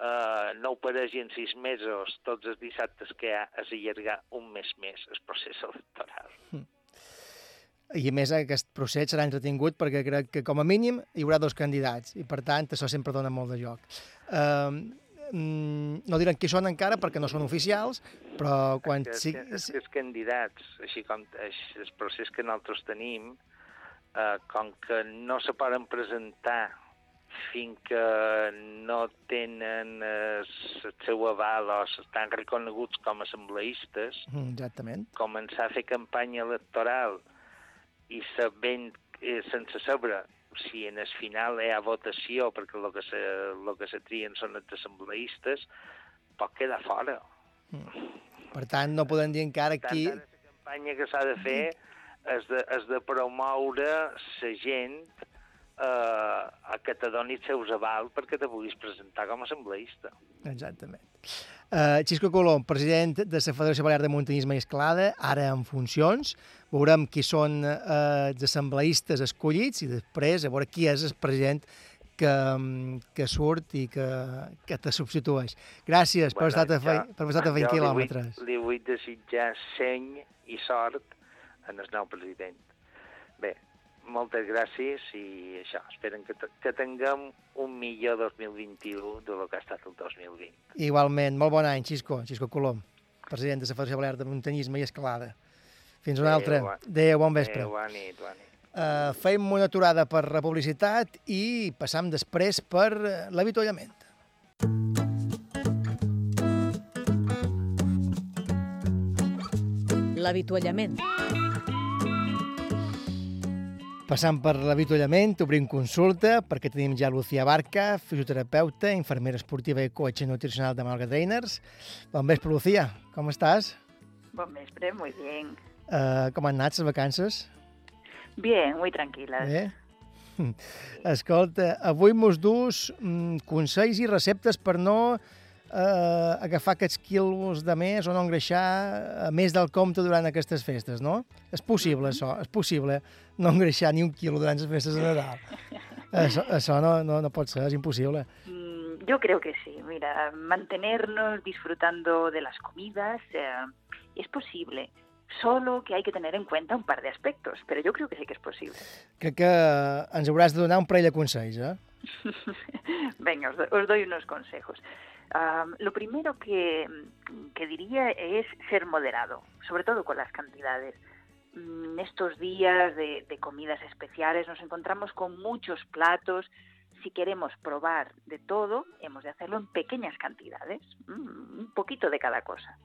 eh, no opereix en sis mesos tots els dissabtes que ha és allargar un mes més el procés electoral. I a més aquest procés serà entretingut perquè crec que com a mínim hi haurà dos candidats i per tant això sempre dona molt de joc. Um, no diran qui són encara perquè no són oficials, però quan que, és que els candidats, així com el procés que nosaltres tenim, eh, com que no se poden presentar fins que no tenen eh, el seu aval o estan reconeguts com a assembleistes, Mm, exactament. començar a fer campanya electoral i sabent, eh, sense saber si en el final hi ha votació, perquè el que se, lo que se trien són els assembleistes, pot quedar fora. Per tant, no podem dir encara tant, qui... ara la campanya que s'ha de fer és de, és de promoure la gent eh, a que te doni els seus aval perquè te puguis presentar com a assembleista. Exactament. Uh, Xisco Colom, president de la Federació Balear de Muntanyisme i Escalada, ara en funcions. Veurem qui són uh, els assembleistes escollits i després a veure qui és el president que, mm, que surt i que, que te substitueix. Gràcies per estar a fer, per estar a fer jo li vull- quilòmetres. Li vull desitjar seny i sort en el nou president. Bé, moltes gràcies i això, esperen que, que tinguem un millor 2021 de lo que ha estat el 2020. Igualment, molt bon any, Xisco, Xisco Colom, president de la Federació Balear de Muntanyisme i Escalada. Fins una altra. Adéu, Adéu, bon vespre. Adéu, bona nit, bona nit. Uh, fem una aturada per la publicitat i passam després per eh, l'avituallament. L'avituallament. Passant per l'avituallament, obrim consulta perquè tenim ja Lucía Barca, fisioterapeuta, infermera esportiva i coach nutricional de Malga Trainers. Bon vespre, Lucía. Com estàs? Bon vespre, muy bien. Uh, com han anat les vacances? Bien, muy tranquilas. Bé? Escolta, avui mos dus mm, consells i receptes per no eh, agafar aquests quilos de més o no engreixar eh, més del compte durant aquestes festes, no? És possible, això, és possible no engreixar ni un quilo durant les festes de Nadal. Això, això no, no, no pot ser, és impossible. Mm, Yo creo que sí. Mira, mantenernos disfrutando de las comidas eh, es posible. Solo que hay que tener en cuenta un par de aspectos, pero yo creo que sí que es posible. Crec que ens hauràs de donar un parell de consells, eh? Venga, os, do- os doy unos consejos. Lo primero que, que diría es ser moderado, sobre todo con las cantidades. Mm, Estos días de, comidas especiales nos encontramos con muchos platos. Si queremos probar de todo, hemos de hacerlo en pequeñas cantidades, mm, un poquito de cada cosa.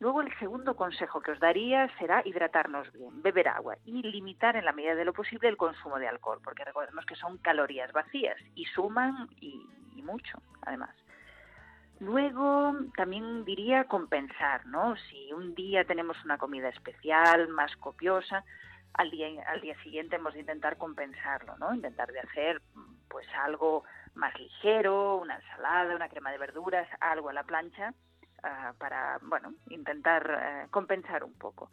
Luego el segundo consejo que os daría será hidratarnos bien, beber agua y limitar en la medida de lo posible el consumo de alcohol, porque recordemos que son calorías vacías y suman y mucho, además. Luego también diría compensar, ¿no? Si un día tenemos una comida especial, más copiosa, al día, al día siguiente hemos de intentar compensarlo, ¿no? Intentar de hacer pues algo más ligero, una ensalada, una crema de verduras, algo a la plancha, ah, para, bueno, intentar eh, compensar un poco.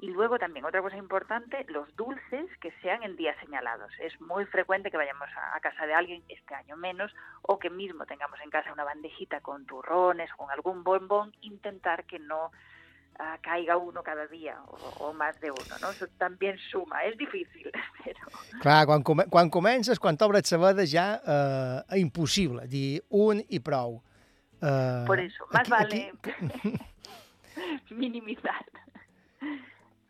Y luego también otra cosa importante, los dulces que sean en días señalados. Es muy frecuente que vayamos a, a casa de alguien, este año menos, o que mismo tengamos en casa una bandejita con turrones, con algún bombón, intentar que no ah, caiga uno cada día o, o más de uno, ¿no? Eso también suma, es difícil, pero Clar, quan, come quan comences, quan t'obres veda ja eh, és impossible dir un i prou. Eh, por eso, más aquí- vale aquí- minimizar.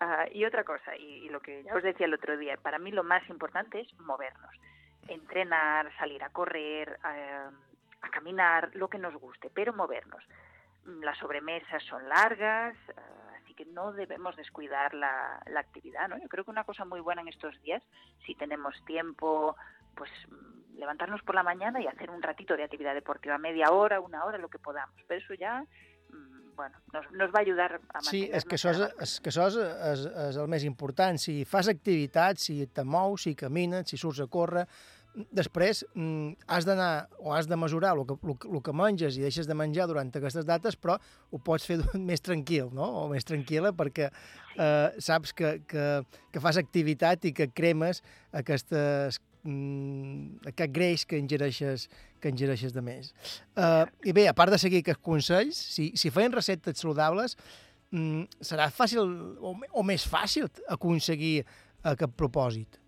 Ah, y otra cosa, y, lo que ya os decía el otro día, para mí lo más importante es movernos, entrenar, salir a correr, eh, a caminar, lo que nos guste, pero movernos. Mm, Las sobremesas son largas, ah, así que no debemos descuidar la, la actividad, ¿no? Yo creo que una cosa muy buena en estos días, si tenemos tiempo, pues mm, levantarnos por la mañana y hacer un ratito de actividad deportiva, media hora, una hora, lo que podamos. Pero eso ya, mm, bueno, nos, nos va a ayudar a Sí, és que això és, és, que això és, és, és el més important. Si fas activitat, si te mous, si camines, si surts a córrer, després mm, has d'anar o has de mesurar el que, el, que- el que menges i deixes de menjar durant aquestes dates, però ho pots fer més tranquil, no? O més tranquil·la perquè eh, saps que, que, que fas activitat i que cremes aquestes, mm, aquest greix que ingereixes, que ingereixes de més. Uh, I bé, a part de seguir aquests consells, si, si feien receptes saludables, mm, serà fàcil o, o més fàcil aconseguir aquest propòsit.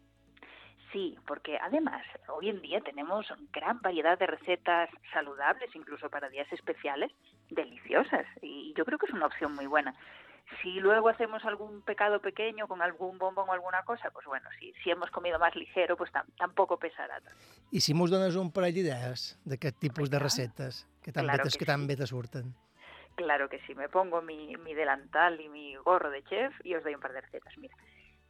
Sí, porque además hoy en día tenemos gran variedad de recetas saludables, incluso para días especiales, deliciosas. Y yo creo que es una opción muy buena. Si luego hacemos algún pecado pequeño con algún bombón o alguna cosa, pues bueno, si, si hemos comido más ligero, pues tam- tampoco pesará tanto. I si mos dones un parell d'idees d'aquest tipus de receptes que tan, Claro bé, que que tan sí. bé te surten. Claro que sí, me pongo mi, mi delantal y mi gorro de chef y os doy un par de recetas. Mira,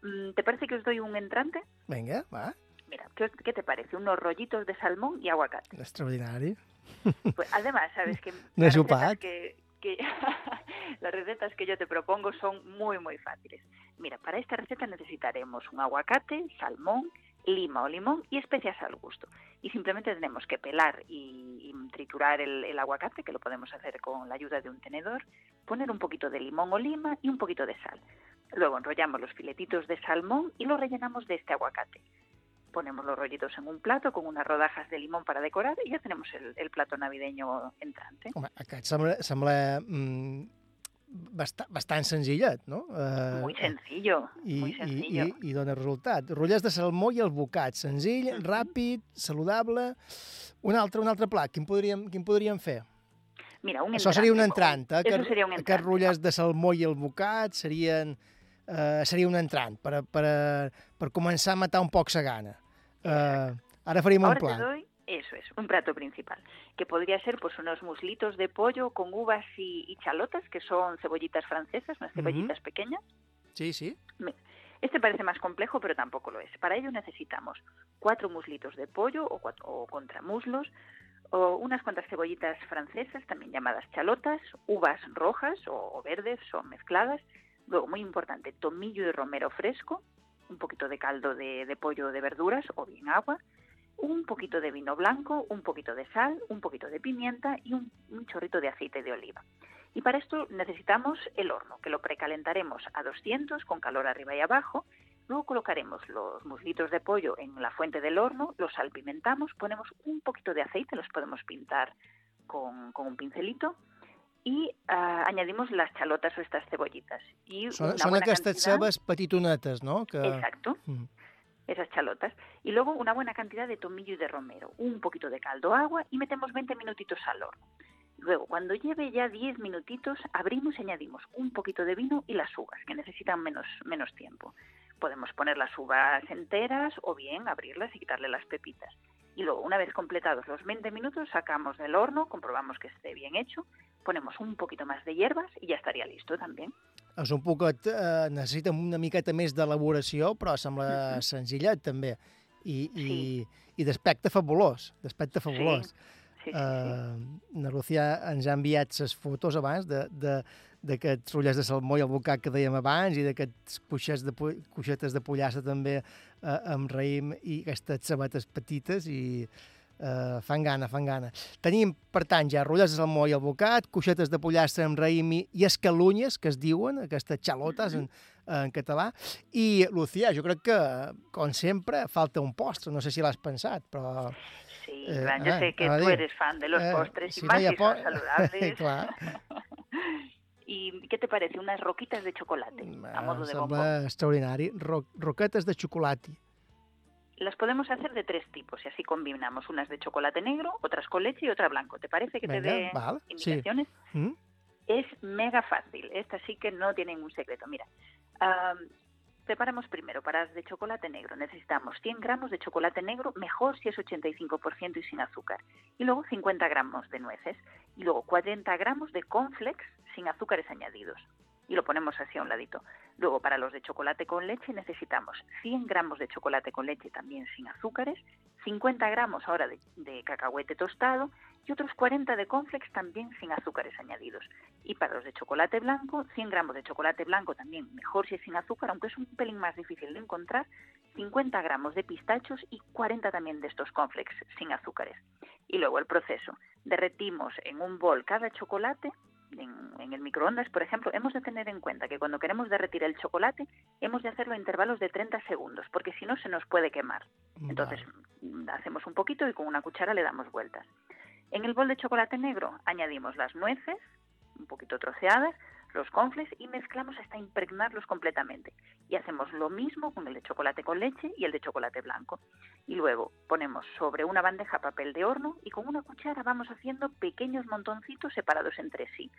Mm, ¿te parece que os doy un entrante? Vinga, va, Mira, ¿qué, qué te parece? Unos rollitos de salmón y aguacate. extraordinari. Pues además, sabes que No recetas que, que las recetas que yo te propongo son muy muy fáciles. Mira, para esta receta necesitaremos un aguacate, salmón, lima o limón y especias al gusto. Y simplemente tenemos que pelar y, triturar el, el aguacate, que lo podemos hacer con la ayuda de un tenedor, poner un poquito de limón o lima y un poquito de sal. Luego enrollamos los filetitos de salmón y los rellenamos de este aguacate. Ponemos los rollitos en un plato con unas rodajas de limón para decorar y ya tenemos el, el plato navideño entrante. Home, aquest sembla, sembla mm, bastant, bastant senzillet, no? Eh, Muy sencillo, i, muy i, sencillo. i, i dona resultat. Rotllers de salmó i el bocat, senzill, ràpid, saludable. Un altre, un altre plat, quin podríem, quin podríem fer? Mira, un Això seria un entrant. entrant, eh? Eso sería un Aquests entrant. rotllers de salmó i el bocat serien, eh, seria un entrant per, per, per començar a matar un poc sa gana. Eh, ara faríem un Ahora te plat. doy, eso es, un plato principal, que podría ser pues unos muslitos de pollo con uvas y, y chalotas, que son cebollitas francesas, unas cebollitas pequeñas. Sí, sí. Me- Este parece más complejo, pero tampoco lo es. Para ello necesitamos cuatro muslitos de pollo o, cuatro, o contramuslos, o unas cuantas cebollitas francesas, también llamadas chalotas, uvas rojas o, o verdes o mezcladas. Luego, muy importante, tomillo y romero fresco, un poquito de caldo de, pollo de verduras o bien agua, un poquito de vino blanco, un poquito de sal, un poquito de pimienta y un, chorrito de aceite de oliva. Y para esto necesitamos el horno, que lo precalentaremos a 200 con calor arriba y abajo. Luego colocaremos los muslitos de pollo en la fuente del horno, los salpimentamos, ponemos un poquito de aceite, los podemos pintar con un pincelito y ah, añadimos las chalotas o estas cebollitas. Y són buena aquestes cantidad- cebes petitonetes, no? Que... Exacto. Mm. esas chalotas. Y luego una buena cantidad de tomillo y de romero, un poquito de caldo agua y metemos 20 minutitos al horno. Luego, cuando lleve ya 10 minutitos, abrimos y añadimos un poquito de vino y las uvas, que necesitan menos, menos tiempo. Podemos poner las uvas enteras o bien abrirlas y quitarle las pepitas. Y luego, una vez completados los 20 minutos, sacamos del horno, comprobamos que esté bien hecho, ponemos un poquito más de hierbas y ya estaría listo también. És un poquet, eh, necessita una miqueta més d'elaboració, però sembla Mhm. senzillet, també. I, i, i d'aspecte fabulós, d'aspecte fabulós. Sí, sí, Eh, na Lucía ens ha enviat les fotos abans de, de, d'aquests rotllers de salmó i el bocat que dèiem abans i d'aquests cuixets de, cuixetes de pollassa també eh, amb raïm i aquestes sabates petites i eh, fan gana, fan gana. Tenim, per tant, ja rotllers de salmó i el bocat, cuixetes de pollassa amb raïm i, i escalunyes, que es diuen, aquestes xalotes en, en català. I, Lucía, jo crec que, com sempre, falta un postre. No sé si l'has pensat, però... Sí, Eh, Fran, yo ah, sé que tú ver, eres fan de los eh, postres si no más si son po- saludables. Clar. ¿Y qué te parece? Unas roquitas de chocolate a modo de bombón. Sembla extraordinari. Ro roquetes de xocolati. Las podemos hacer de tres tipos y así combinamos unas de chocolate negro, otras con leche y otra blanco. ¿Te parece que te dé vale, sí. indicaciones? Mm? Es mega fácil. Esta sí que no tiene ningún secreto. Mira, am, preparamos primero para las de chocolate negro. Necesitamos 100 gramos de chocolate negro, mejor si es 85% y sin azúcar. Y luego 50 gramos de nueces. Y luego 40 gramos de cornflakes sin azúcares añadidos. Y lo ponemos así a un ladito. Luego, para los de chocolate con leche, necesitamos 100 gramos de chocolate con leche también sin azúcares, 50 gramos ahora de, cacahuete tostado y otros 40 de cornflakes también sin azúcares añadidos. Y para los de chocolate blanco, 100 gramos de chocolate blanco también, mejor si es sin azúcar, aunque es un pelín más difícil de encontrar, 50 gramos de pistachos y 40 también de estos cornflakes sin azúcares. Y luego el proceso. Derretimos en un bol cada chocolate, en, en el microondas, por ejemplo, hemos de tener en cuenta que cuando queremos derretir el chocolate, hemos de hacerlo a intervalos de 30 segundos, porque si no se nos puede quemar. Entonces, hacemos un poquito y con una cuchara le damos vueltas. En el bol de chocolate negro añadimos las nueces, un poquito troceadas, los confles y mezclamos hasta impregnarlos completamente. Y hacemos lo mismo con el de chocolate con leche y el de chocolate blanco. Y luego ponemos sobre una bandeja papel de horno y con una cuchara vamos haciendo pequeños montoncitos separados entre sí.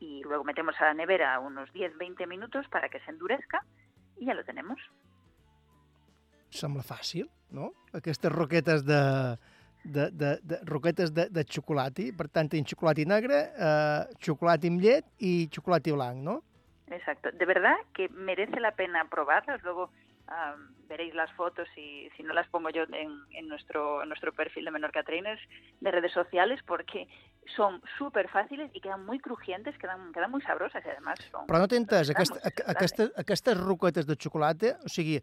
Y luego metemos a la nevera unos 10-20 minutos para que se endurezca y ya lo tenemos. Sembla fàcil, no? Aquestes roquetes de, de, de, de roquetes de, de xocolati. Per tant, tenim xocolati negre, eh, xocolati amb llet i xocolati blanc, no? Exacto. De verdad que merece la pena probarlas. Luego am, veréis las fotos y si no las pongo yo en, en nuestro, en nuestro perfil de Menorca Trainers de redes sociales porque son súper fáciles y quedan muy crujientes, quedan, quedan muy sabrosas y además son... Però no t'he entès, Vamos, aquesta, aqu- aquesta, aquestes roquetes de xocolata, o sigui,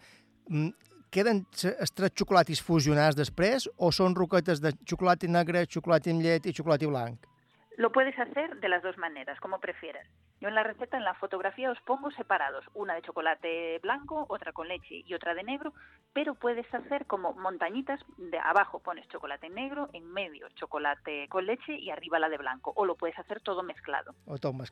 mm, queden tres xocolatis fusionats després o són roquetes de xocolata negre, xocolata amb llet i xocolata blanc? Lo puedes hacer de las dos maneras, como prefieras. Yo en la receta, en la fotografía, os pongo separados, una de chocolate blanco, otra con leche y otra de negro, pero puedes hacer como montañitas, de abajo pones chocolate negro, en medio chocolate con leche y arriba la de blanco, o lo puedes hacer todo mezclado, O función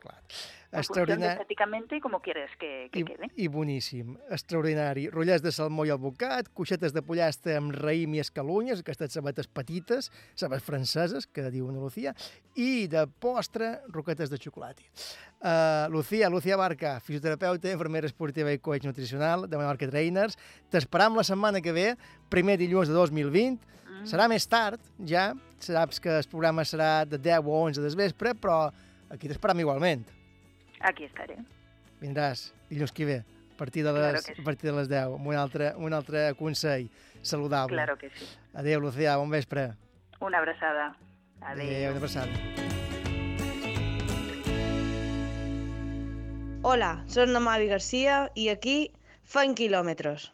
de Extraordinari estéticamente como quieres que, que i, quede. i boníssim. Extraordinari. Rotllers de salmó i albocat, cuixetes de pollastre amb raïm i escalunyes, aquestes sabates petites, sabates franceses, que diu una Lucía, i de postre, roquetes de xocolata. Uh, Lucía, Lucía Barca, fisioterapeuta, infermera esportiva i coach nutricional de Menorca Trainers. T'esperam la setmana que ve, primer dilluns de 2020. Mm. Serà més tard, ja. Saps que el programa serà de 10 o 11 del vespre, però aquí t'esperam igualment. Aquí estaré. Vindràs dilluns que ve, a partir de les, Claro sí. a partir de les 10, amb un altre, un altre consell saludable. Claro que sí. Adéu, Lucía, bon vespre. Una abrazada. Adéu, Adiós. una abraçada. Hola, soc Namavi Garcia i aquí fan quilòmetres.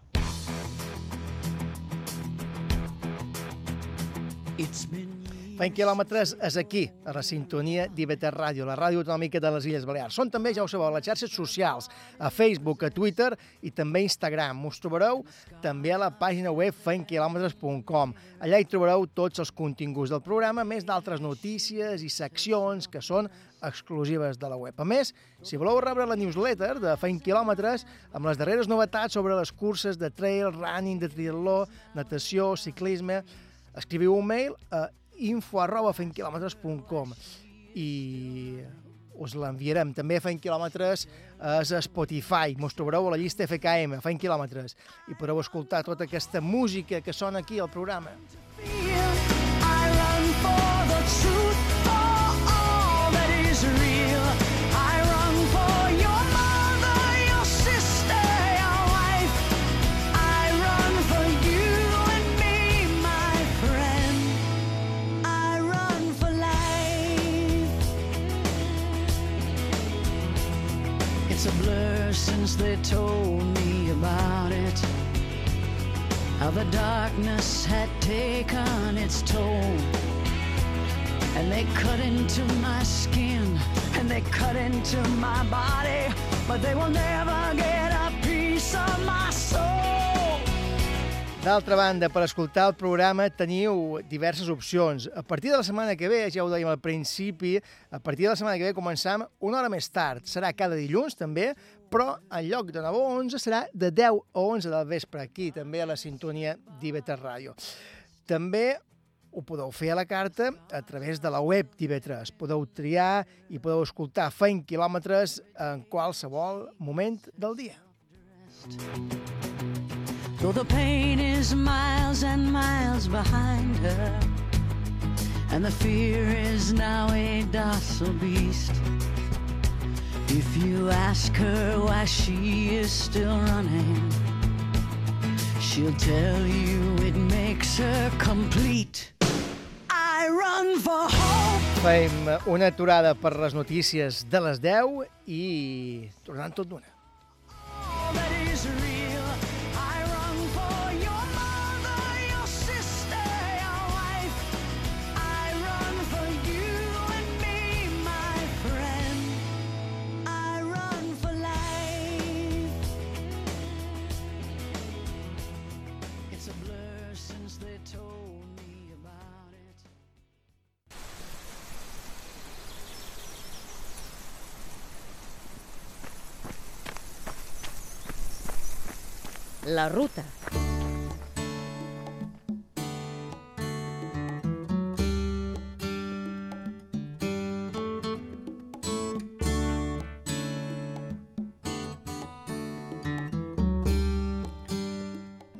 It's been Fent quilòmetres és aquí, a la sintonia d'IBT Ràdio, la ràdio autonòmica de les Illes Balears. Són també, ja ho sabeu, a les xarxes socials, a Facebook, a Twitter i també a Instagram. Us trobareu també a la pàgina web fentquilòmetres.com. Allà hi trobareu tots els continguts del programa, més d'altres notícies i seccions que són exclusives de la web. A més, si voleu rebre la newsletter de Feint Quilòmetres amb les darreres novetats sobre les curses de trail, running, de triatló, natació, ciclisme, escriviu un mail a info arroba fentquilòmetres.com i us l'enviarem. També a Fent Quilòmetres és a Spotify. Mos trobareu a la llista FKM, Fent Quilòmetres, i podreu escoltar tota aquesta música que sona aquí al programa. I run for the truth, since they told me about it. How the darkness had taken its toll. And they cut into my skin, and they cut into my body, but they will never get a piece of my soul. D'altra banda, per escoltar el programa teniu diverses opcions. A partir de la setmana que ve, ja ho dèiem al principi, a partir de la setmana que ve començam una hora més tard. Serà cada dilluns, també, però en lloc de 9 a 11 serà de 10 a 11 del vespre, aquí, també a la sintonia d'IV3 Ràdio. També ho podeu fer a la carta a través de la web d'IV3. Podeu triar i podeu escoltar feint quilòmetres en qualsevol moment del dia. Though the pain is miles and miles behind her, and the fear is now a docile beast. If you ask her why she is still running, she'll tell you it makes her complete. I run for hope. Fem una aturada per les notícies de les 10 i tornant tot d'una. all that is real. La ruta.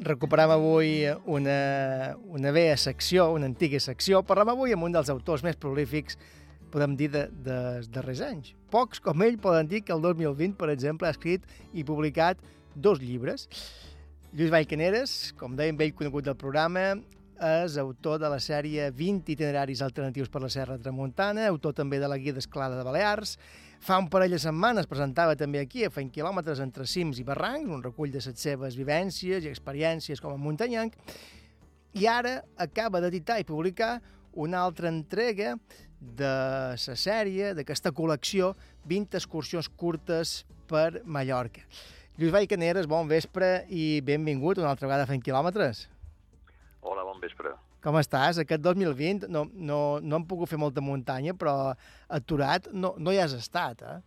Recuperam avui una, una vella secció, una antiga secció. Parlem avui amb un dels autors més prolífics, podem dir, de, de, dels darrers anys. Pocs com ell poden dir que el 2020, per exemple, ha escrit i publicat dos llibres. Lluís Vallcaneres, com dèiem, vell conegut del programa, és autor de la sèrie 20 itineraris alternatius per la Serra Tramuntana, autor també de la Guia d'Esclada de Balears. Fa un parell de setmanes presentava també aquí a Fent Quilòmetres entre cims i barrancs, un recull de les seves vivències i experiències com a muntanyenc, i ara acaba d'editar i publicar una altra entrega de la sèrie, d'aquesta col·lecció 20 excursions curtes per Mallorca. Lluís Vallcaneres, bon vespre i benvingut una altra vegada Fent Quilòmetres. Hola, bon vespre. Com estàs? Aquest 2020 no, no, no hem pogut fer molta muntanya, però aturat no, no hi has estat, eh?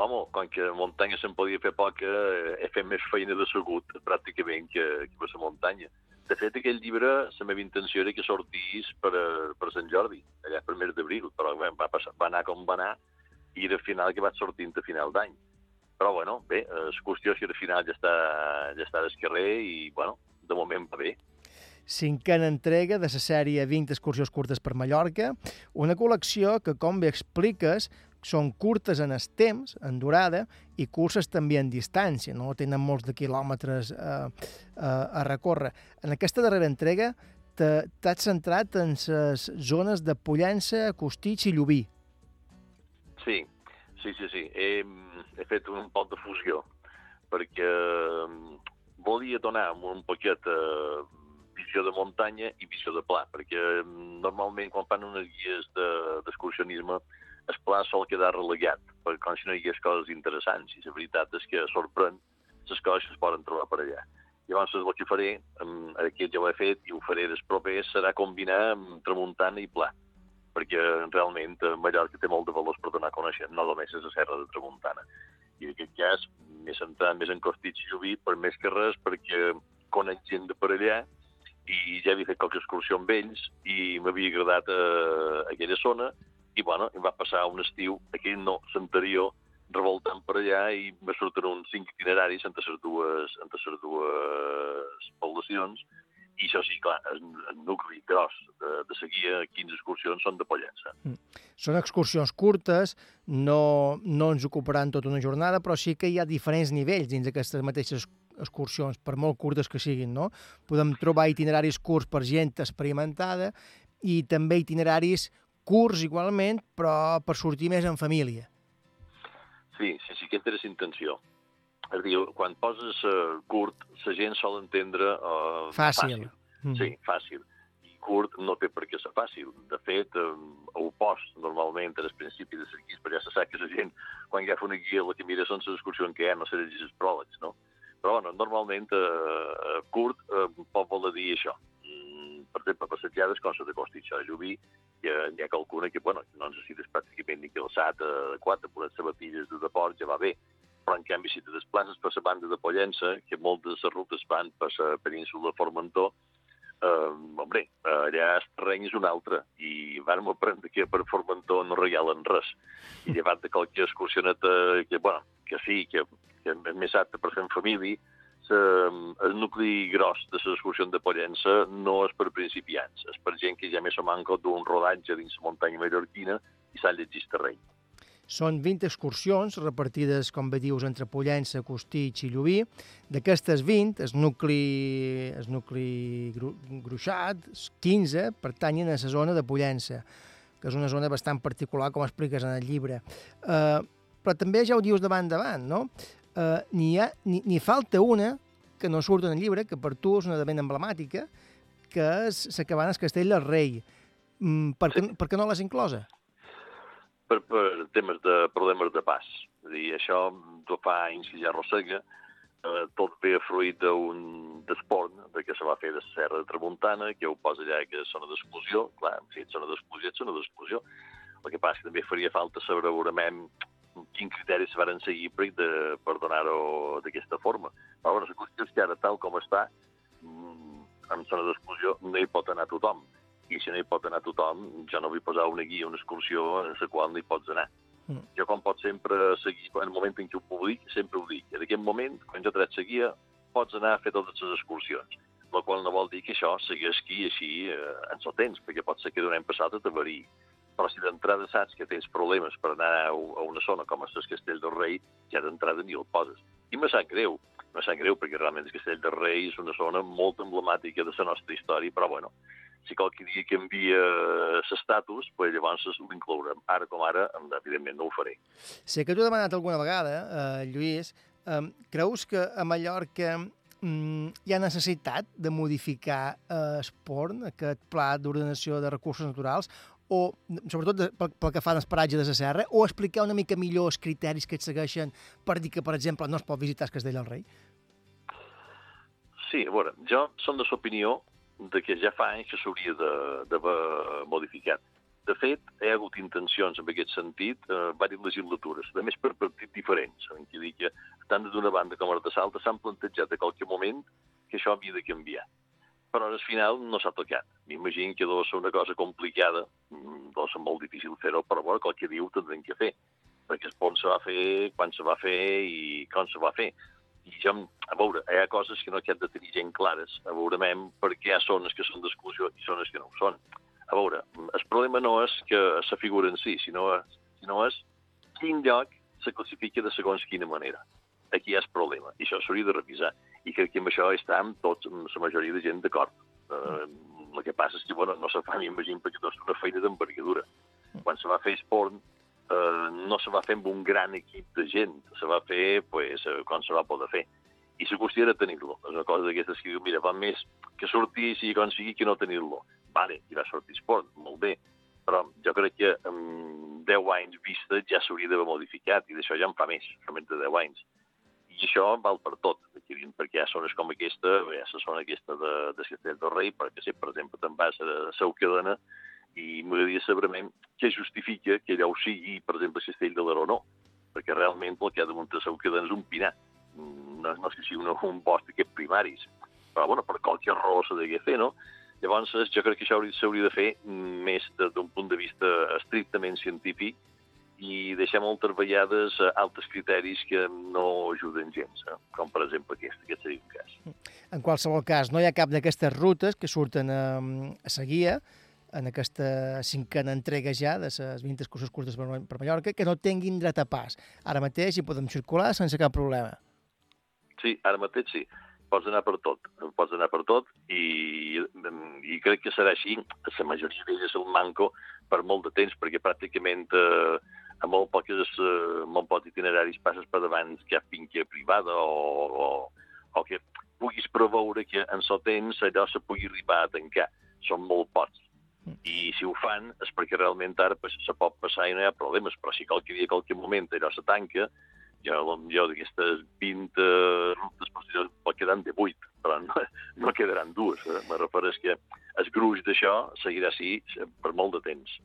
Home, com que muntanya se'n podia fer poca, eh, he fet més feina de segut, pràcticament, que, que per la muntanya. De fet, aquell llibre, la meva intenció era que sortís per, a- per Sant Jordi, allà per mes d'abril, però va, passar, va anar com va anar, i al final que vaig sortint a final d'any. Però, bueno, bé, eh, la qüestió és que al final ja està, ja està d'esquerrer i, bueno, de moment va bé. cinquena entrega de la sèrie 20 excursions curtes per Mallorca, una col·lecció que, com bé expliques, són curtes en el temps, en durada, i curses també en distància, no tenen molts de quilòmetres eh, eh, a recórrer. En aquesta darrera entrega t'has centrat en les zones de Pollença, Costitx i Llubí. Sí, sí, sí, sí. He, he fet un poc de fusió, perquè mm, volia donar un poquet eh, visió de muntanya i visió de pla, perquè mm, normalment quan fan unes guies de- d'excursionisme el pla sol quedar relegat, perquè com si no hi hagués coses interessants, i la veritat és que sorprèn les coses que es poden trobar per allà. Llavors, el que faré, em, aquest ja ho he fet i ho faré des propers, serà combinar tramuntana i pla, perquè realment eh, Mallorca té molt de valors per donar a conèixer, no només és la serra de tramuntana. I en aquest cas m'he centrat més en Costitx i Llubí, per més que res, perquè conec gent de per allà i ja havia fet qualque excursió amb ells i m'havia agradat eh, aquella zona i bueno, em va passar un estiu, aquell no, l'anterior, revoltant per allà i me surten uns cinc itineraris entre les dues, entre les dues poblacions i això sí, clar, el, el nucli gros de, de seguir 15 excursions són de Pollença. Són excursions curtes, no, no ens ocuparan tota una jornada, però sí que hi ha diferents nivells dins d'aquestes mateixes excursions, per molt curtes que siguin, no? Podem trobar itineraris curts per gent experimentada i també itineraris curts igualment, però per sortir més en família. Sí, sí, sí, és la intenció. És a dir, quan poses uh, curt, la gent sol entendre uh, Fàcil. Mm. Sí, fàcil. I curt no té per què ser fàcil. De fet, eh, ho post normalment al principi de les guies, però ja se sap que la gent, quan agafa una guia, el que mira són les excursions que hi ha, no se llegeix els pròlegs, no? Però, bueno, normalment, eh, curt eh, pot voler dir això. Mm, per exemple, passejades com la de Costitxa a Llubí, hi ha, hi ha qualcuna que, bueno, no necessites pràcticament ni calçat adequat, amb unes sabatilles de deport ja va bé. Però, en canvi, si te desplaces per la banda de Pollença, que moltes de les rutes van per la península de Formentor, eh, hombre, allà el terreny és un altre i vam aprendre que per Formentor no regalen res. I llevat de qualque excursioneta que, bueno, que sí, que, que és més apte per fer en família, sa, el nucli gros de les excursions de Pollença no és per principiants, és per gent que ja més o manco d'un rodatge dins la muntanya mallorquina i s'ha llegit terreny. Són 20 excursions repartides, com bé dius, entre Pollença, Costitx i Llubí. D'aquestes 20, el nucli, el nucli gru, gruixat, 15, pertanyen a la zona de Pollença, que és una zona bastant particular, com expliques en el llibre. Uh, però també ja ho dius davant davant, no? Uh, N'hi ha- n'hi n'hi falta una que no surt en el llibre, que per tu és una de ben emblemàtica, que és la cabana del Castell del Rei. Mm, per, què, per què no l'has inclosa? Per, per temes de problemes de pas. És a dir, això fa anys que ja arrossega, eh, tot ve fruit d'un d'esport de que se va fer de Serra de Tramuntana, que ho posa allà que és zona d'exclusió. Clar, si ets zona d'exclusió, ets zona d'exclusió. El que passa que també faria falta saber segurament quin criteri se van seguir per, de, per donar-ho d'aquesta forma. Però bueno, la qüestió és que ara, tal com està, mm, en zona d'exclusió no hi pot anar tothom. I si no hi pot anar tothom, jo no vull posar una guia, una excursió en la qual no hi pots anar. Mm. Jo, com pot sempre seguir, en el moment en què ho public, sempre ho dic. En aquest moment, quan jo tret la guia, pots anar a fer totes les excursions. La qual no vol dir que això segueix aquí així eh, en el temps, perquè pot ser que d'un any passat te varia. Però si d'entrada saps que tens problemes per anar a a una zona com és el Castell del Rei, ja d'entrada ni el poses. I me sap greu, me sap greu perquè realment el Castell del Rei és una zona molt emblemàtica de la nostra història, però bueno, si qualque dia canvia l'estatus, pues llavors l'inclourem. Ara com ara, evidentment, no ho faré. Sé que t'ho he demanat alguna vegada, eh, Lluís. Eh, creus que a Mallorca mm, hi ha necessitat de modificar eh, Esporn, aquest pla d'ordenació de recursos naturals, o sobretot de, pel, pel que fa als paratges de la serra, o explicar una mica millor els criteris que et segueixen per dir que, per exemple, no es pot visitar el Castell del Rei? Sí, a veure, jo som de l'opinió de que ja fa anys que s'hauria d'haver modificat. De fet, hi ha hagut intencions en aquest sentit eh, diverses legislatures, a més per partits diferents, en què dic que tant d'una banda com de l'altra s'han plantejat a qualque moment que això havia de canviar. Però al final no s'ha tocat. M'imagino que deu ser una cosa complicada, mm, deu ser molt difícil fer-ho, però bueno, qualque dia ho tindrem que fer, perquè es pont se va fer, quan se va fer i com se va fer. I jo, a veure, hi ha coses que no que hem de tenir gent clares, a veure, perquè hi ha zones que són d'exclusió i zones que no ho són. A veure, el problema no és que se figura en si, sinó, sinó és quin lloc se classifica de segons quina manera. Aquí hi ha el problema, i això s'hauria de revisar. I crec que amb això estem tots, amb la majoria de gent, d'acord. Eh, el que passa és que, bueno, no se fa, m'imagino, perquè és una feina d'envergadura. Quan se va fer esport, eh, no se va fer amb un gran equip de gent, se va fer pues, eh, quan se va poder fer. i la qüestió era tenir-lo. És una cosa d'aquestes que diu, mira, va més que sortir sigui com sigui que no tenir-lo. Vale, i va sortir esport, molt bé, però jo crec que amb 10 anys vista ja s'hauria d'haver modificat, i d'això ja en fa més, més de 10 anys. I això val per tot, perquè hi ha zones com aquesta, hi ha la zona aquesta de, de Castell del Rei, perquè si, per exemple, te'n vas a Saucadena, i m'agradaria saber què justifica que allò ho sigui, per exemple, Castell de l'Aró no, perquè realment el que ha de muntar Saucadena és un pinar, no, no sé si un, un bosc d'aquests primaris, però bueno, per qualque raó s'ha de fer, no? Llavors, jo crec que això hauria- s'hauria de fer més d'un punt de vista estrictament científic i deixar moltes vegades eh, altres criteris que no ajuden gens, eh? com per exemple aquest, aquest seria un cas. En qualsevol cas, no hi ha cap d'aquestes rutes que surten a, a seguia en aquesta cinquena entrega ja de les 20 excursions curtes per, per Mallorca que no tinguin dret a pas. Ara mateix hi podem circular sense cap problema. Sí, ara mateix sí. Pots anar per tot, pots anar per tot i, i crec que serà així. La majoria d'ells és el manco per molt de temps, perquè pràcticament eh, a molt poques, eh, molt pocs itineraris passes per davant cap finca privada o, o, o que puguis preveure que en so temps allò se pugui arribar a tancar. Són molt pocs. I si ho fan és perquè realment ara se pot passar i no hi ha problemes, però si qualque dia, qualque moment allò se tanca, jo, jo d'aquestes 20 rutes posteriors pot quedar de 8, però no, no quedaran dues. Eh? Me refereix que el gruix d'això seguirà així per molt de temps.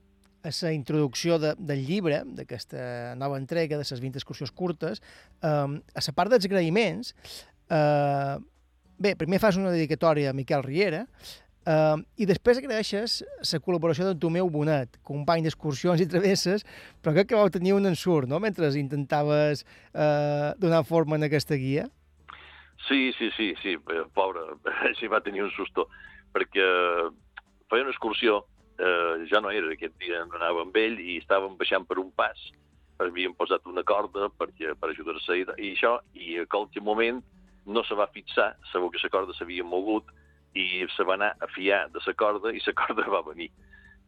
A la introducció de, del llibre, d'aquesta nova entrega de les 20 excursions curtes, eh, a la part dels agraïments, eh, bé, primer fas una dedicatòria a Miquel Riera, eh, i després agraeixes la col·laboració d'en Tomeu Bonet, company d'excursions i travesses, però crec que vau tenir un ensurt, no?, mentre intentaves eh, donar forma en aquesta guia. Sí, sí, sí, sí, eh, pobre, sí va tenir un susto, perquè feia una excursió, eh, ja no era aquest dia, anava amb ell i estàvem baixant per un pas, havíem posat una corda perquè, per ajudar-se i, i això, i a qualque moment no se va fixar, segur que la corda s'havia mogut, i se va anar a fiar de la corda i la corda va venir.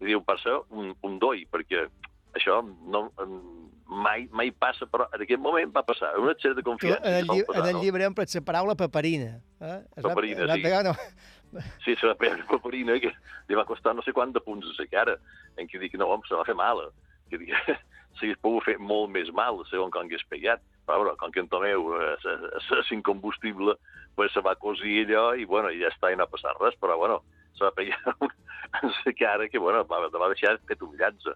I diu, passa un, un doi, perquè això no, mai, mai passa, però en aquest moment va passar. Una xera de Tu, confiança. en, el, lli passar, en el no? llibre empres la paraula paperina. Eh? Es Paperina, va sí. Pegar, no? Sí, se va pegar una paperina que li va costar no sé quant de punts a la cara, en què dic, no, home, se va fer mala. Que dic, s'hagués pogut fer molt més mal, segons com hagués pegat. Però, com que en Tomeu és, és, és incombustible, pues se va cosir allò i, bueno, i ja està, i no ha passat res, però, bueno, se va pegar en la cara que, bueno, va, va deixar fet un llatze.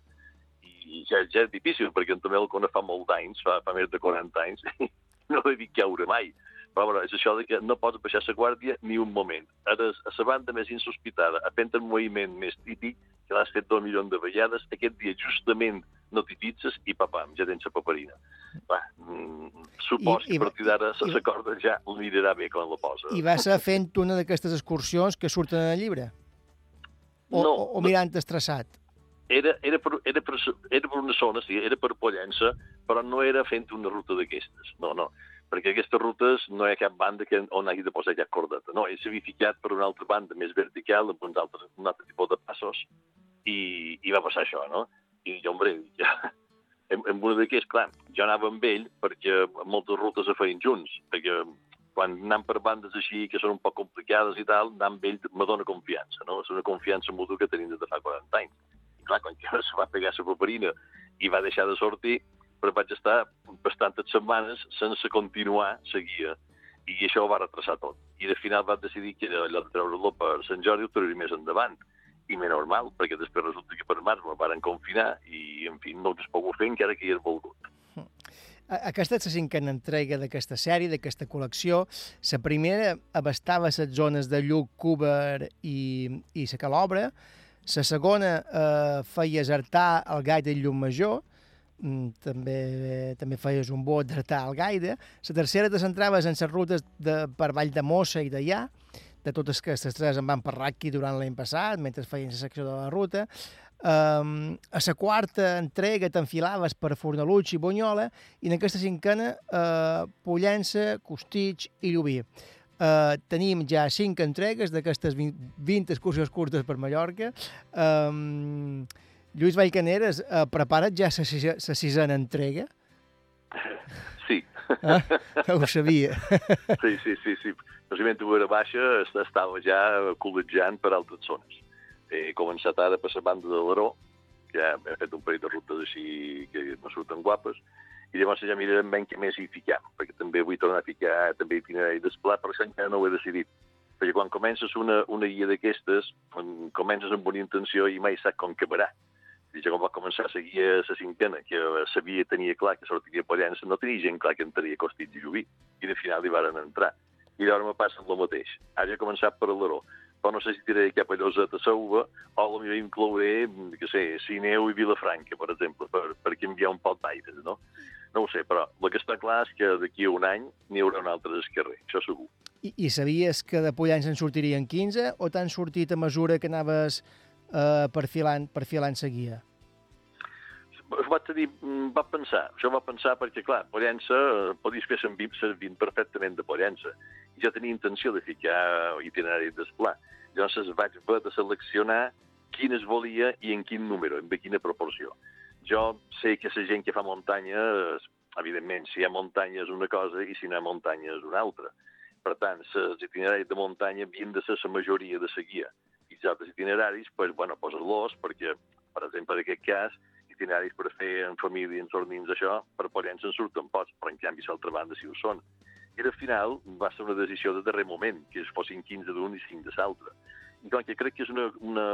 I ja, ja és difícil, perquè en Tomeu el conec fa molt d'anys, fa, fa més de 40 anys, i no l'he dit caure mai. Però, bueno, és això de que no pots baixar la guàrdia ni un moment. Eres a la banda més insospitada, a un moviment més típic, que l'has fet dos milions de vegades, aquest dia justament no t'hi fixes i papam, ja tens la paperina. Va, mm, supos I- i- que a partir d'ara i- la corda ja mirarà bé quan la posa. I va ser fent una d'aquestes excursions que surten en el llibre? O, No, o, o mirant el traçat? era, era, per, era, per, era per una zona, sí, era per Pollença, però no era fent una ruta d'aquestes. No, no, perquè aquestes rutes no hi ha cap banda que, on hagi de posar cap cordeta. No, ells s'havia ficat per una altra banda més vertical, amb uns altres, un altre tipus de passos, i, i va passar això, no? I jo, hombre, ja, en, en una d'aquests, clar, jo anava amb ell perquè moltes rutes se feien junts, perquè quan anem per bandes així que són un poc complicades i tal, anar amb ell me dona confiança, no? És una confiança mútua que tenim des de fa 40 anys. I clar, quan que se va pegar la paperina i va deixar de sortir, però vaig estar bastantes setmanes sense continuar la guia i això ho va retrasar tot. I de final va decidir que allò de treure-lo per Sant Jordi ho trauria més endavant. I més normal, perquè després resulta que per març me varen confinar i, en fi, no hagués pogut fer encara que hi hagués volgut. Aquesta és la cinquena entrega d'aquesta sèrie, d'aquesta col·lecció. La primera abastava les zones de Lluc, Cúber i, i la Calobra. La segona eh, feies Artà, el Gaire i Llum Major. Mm, també, també feies un bot d'Artà al Gaire. La tercera te centraves en les rutes de, per Vall de Mossa i d'allà. De totes aquestes tres em van parlar aquí durant l'any passat, mentre feien la secció de la ruta. Um, a la quarta entrega t'enfilaves per Fornaluig i Bunyola i en aquesta cinquena uh, Pollença, Costitx i Llubí. Uh, tenim ja cinc entregues d'aquestes 20, 20 excursions curtes per Mallorca. Um, Lluís Vallcaneres, uh, prepara't ja la sisena entrega? Ah, ho sabia. Sí, sí, sí, sí. Precisament a Vera Baixa est- estava ja col·legiant per altres zones. He començat ara per la banda de l'Aró, ja he fet un parell de rutes així que me surten guapes, i llavors ja mirarem ben què més hi fiquem, perquè també vull tornar a ficar també itinerari d'esplà, però això encara no ho he decidit. Perquè quan comences una, una guia d'aquestes, comences amb bona intenció i mai sap com acabarà. I jo quan va començar a seguir la cinquena, que sabia, tenia clar que sortiria Pollença, no tenia gent clar que entraria a Costits i Llubí. I de final hi varen entrar. I llavors me passa el mateix. Ara he començat per l'Aró, però no sé si tiraré cap a Llosat a Sauva, o potser inclouré, que sé, Sineu i Vilafranca, per exemple, per, per canviar un poc d'aires, no? No ho sé, però el que està clar és que d'aquí a un any n'hi haurà un altre d'esquerrer, això segur. I, I sabies que de Pollença en sortirien 15 o t'han sortit a mesura que anaves eh, perfilant, perfilant sa guia? Us vaig dir, mm, va pensar, això va pensar perquè, clar, Pollença, eh, podies fer servir, servint perfectament de Pollença. I jo tenia intenció de ficar itinerari d'esplà. Llavors vaig haver de seleccionar quines volia i en quin número, en quina proporció. Jo sé que la gent que fa muntanya, evidentment, si hi ha muntanya és una cosa i si no hi ha muntanya és una altra. Per tant, els itineraris de muntanya havien de ser la majoria de la guia. I els itineraris, pues, bueno, posa-los perquè, per exemple, en aquest cas, itineraris per fer en família, en sornins, això, per Pollença en surten pocs, però en canvi, l'altra banda, sí ho són. I al final va ser una decisió de darrer moment, que es fossin 15 d'un i 5 de l'altre. I com que crec que és una, una,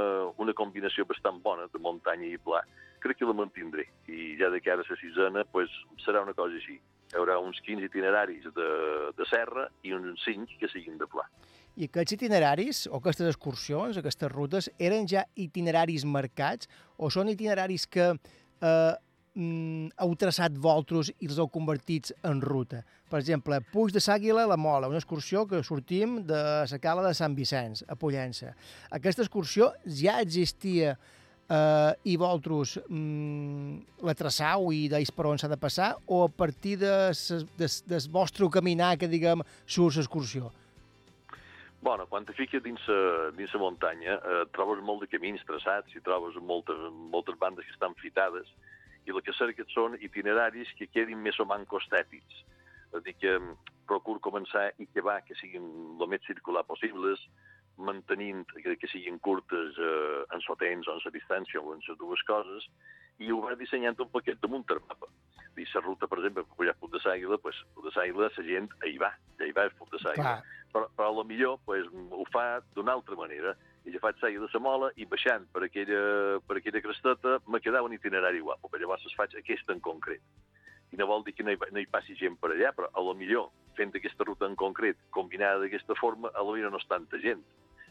una combinació bastant bona de muntanya i pla, crec que la mantindré. I ja de cara a la sisena, pues, serà una cosa així. Hi haurà uns 15 itineraris de, de serra i uns 5 que siguin de pla. I aquests itineraris, o aquestes excursions, aquestes rutes, eren ja itineraris marcats o són itineraris que eh, mm, heu traçat vosaltres i els heu convertits en ruta? Per exemple, Puig de Sàguila, la Mola, una excursió que sortim de la cala de Sant Vicenç, a Pollença. Aquesta excursió ja existia eh, i vosaltres mm, la traçau i deis per on s'ha de passar o a partir de de, del vostre caminar, que diguem, surt l'excursió? Bueno, quan te fiques dins la, dins la muntanya, eh, trobes molt de camins traçats i trobes moltes, moltes bandes que estan fitades i el que cerques són itineraris que quedin més o menys costètics. És a dir, que mm, procur començar i que va, que siguin el més circular possibles, mantenint que, que siguin curtes eh, en sotens o en la distància o en les dues coses, i ho va dissenyant un paquet damunt del mapa. I la ruta, per exemple, per pujar Puig de Sàguila, pues, Puig de Sàguila, la gent hi va, ja hi va el Puig de Sàguila. Però, però a lo millor pues, ho fa d'una altra manera. I faig Sàguila de la Mola i baixant per aquella, per aquella cresteta me quedava un itinerari guapo, però llavors es faig aquesta en concret. I no vol dir que no hi, no hi passi gent per allà, però a lo millor fent aquesta ruta en concret, combinada d'aquesta forma, a lo millor no és tanta gent.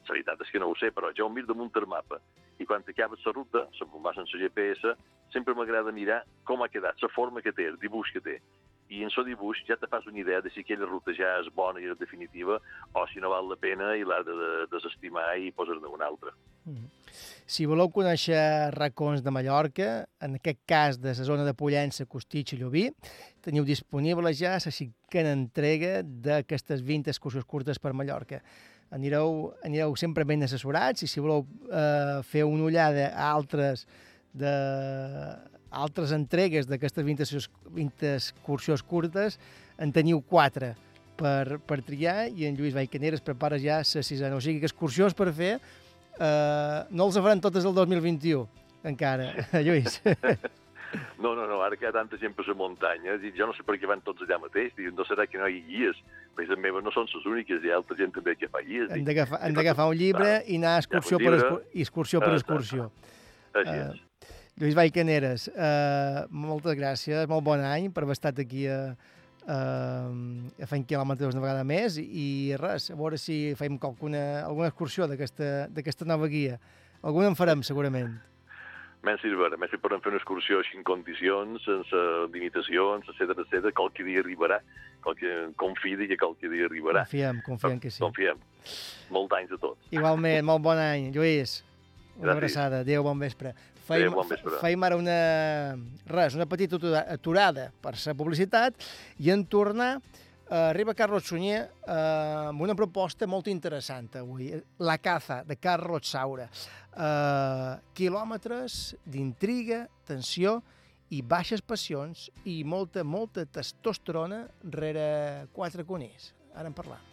La veritat és que no ho sé, però jo ho miro damunt el mapa i quan acabes la ruta, se'n vas en la GPS, sempre m'agrada mirar com ha quedat, la forma que té, el dibuix que té. I en el dibuix ja te fas una idea de si aquella ruta ja és bona i és definitiva o si no val la pena i l'has de de- desestimar i posar-ne una altra. Si voleu conèixer racons de Mallorca, en aquest cas de la zona de Pollença, Costitx i Llubí, teniu disponible ja la cinquena entrega d'aquestes 20 excursions curtes per Mallorca. Anireu, anireu sempre ben assessorats i si voleu eh, fer una ullada a altres de altres entregues d'aquestes 20, excurs- 20 excursions curtes, en teniu 4 per, per triar i en Lluís Vallcaner es prepara ja la sisena. O sigui que excursions per fer eh, no els faran totes el 2021, encara, Lluís. No, no, no, ara que hi ha tanta gent per la muntanya, dic, jo no sé per què van tots allà mateix, dic, no serà que no hi ha guies, perquè les meves no són les úniques, hi ha altra gent també que fa guies. Hem d'agafar un llibre i anar excursió per, excur excursió, per excursió. Així Eh, és. Lluís Vallcaneres, uh, moltes gràcies, molt bon any per haver estat aquí a, a, a fent quilòmetres una vegada més i res, a veure si fem alguna, alguna excursió d'aquesta nova guia. Alguna en farem, segurament. Menys veure, menys si podem fer una excursió així en condicions, sense limitacions, etcètera, etcètera, qualque dia arribarà. Qualque, confidi que qualque dia arribarà. Confiem, confiem que sí. Confiem. Molt anys a tots. Igualment, molt bon any. Lluís, una Gràcies. abraçada. Adéu, bon vespre. Adéu, bon vespre. Feim ara una, res, una petita atura- aturada per la publicitat i en tornar arriba Carlos Sunyer eh, amb una proposta molt interessant avui. La caza, de Carlos Saura. Eh, quilòmetres d'intriga, tensió i baixes passions i molta, molta testosterona rere quatre coners. Ara en parlam.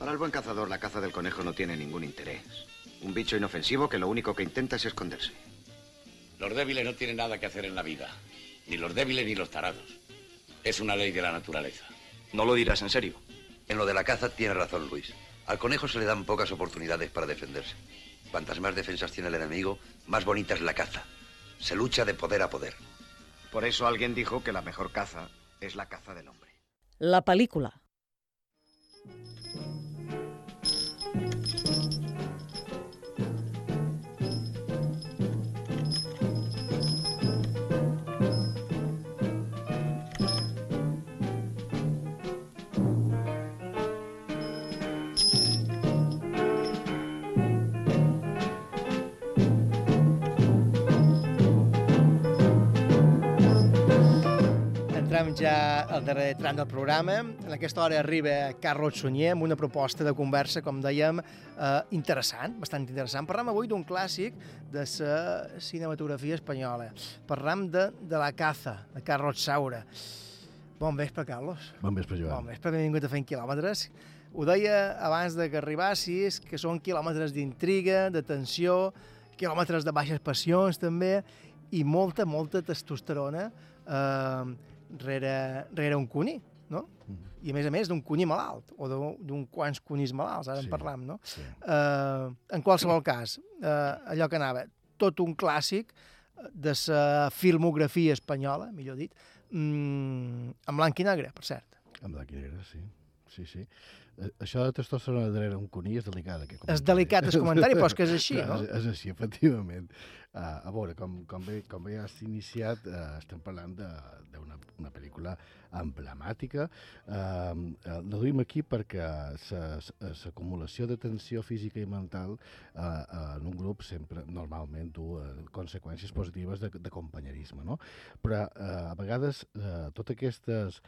Para el buen cazador, la caza del conejo no tiene ningún interés. Un bicho inofensivo que lo único que intenta es esconderse. Los débiles no tienen nada que hacer en la vida. Ni los débiles ni los tarados. Es una ley de la naturaleza. No lo dirás en serio. En lo de la caza tiene razón Luis. Al conejo se le dan pocas oportunidades para defenderse. Cuantas más defensas tiene el enemigo, más bonita es la caza. Se lucha de poder a poder. Por eso alguien dijo que la mejor caza es la caza del hombre. La pel·lícula. Ja al darrer tram del programa. En aquesta hora arriba Carlos Sunyer amb una proposta de conversa, com dèiem, eh, interessant, bastant interessant. Parlam avui d'un clàssic de la cinematografia espanyola. Parlam de, de La caza, de Carlos Saura. Bon vespre, Carlos. Bon vespre, Joan. Bon vespre, benvingut a Fent Quilòmetres. Ho deia abans de que arribassis, que són quilòmetres d'intriga, de tensió, quilòmetres de baixes passions, també, i molta, molta testosterona eh, rere, rere un cuní, no? I a més a més d'un cuní malalt, o d'un quants cunís malalts, ara sí, en parlam, no? Sí. Eh, en qualsevol cas, eh, allò que anava, tot un clàssic de la filmografia espanyola, millor dit, mm, en blanc i negre, per cert. En blanc i negre, sí. Sí, sí. Això de testosterona darrere un cuní és delicat, aquest És delicat el comentari, però és que és així, no? És, és així, efectivament. Uh, a veure, com, com, bé, com bé has iniciat, uh, estem parlant de- d'una una pel·lícula emblemàtica. Uh, la duim aquí perquè l'acumulació de tensió física i mental uh, uh, en un grup sempre, normalment, du uh, conseqüències positives de, de companyerisme, no? Però uh, a vegades uh, totes aquestes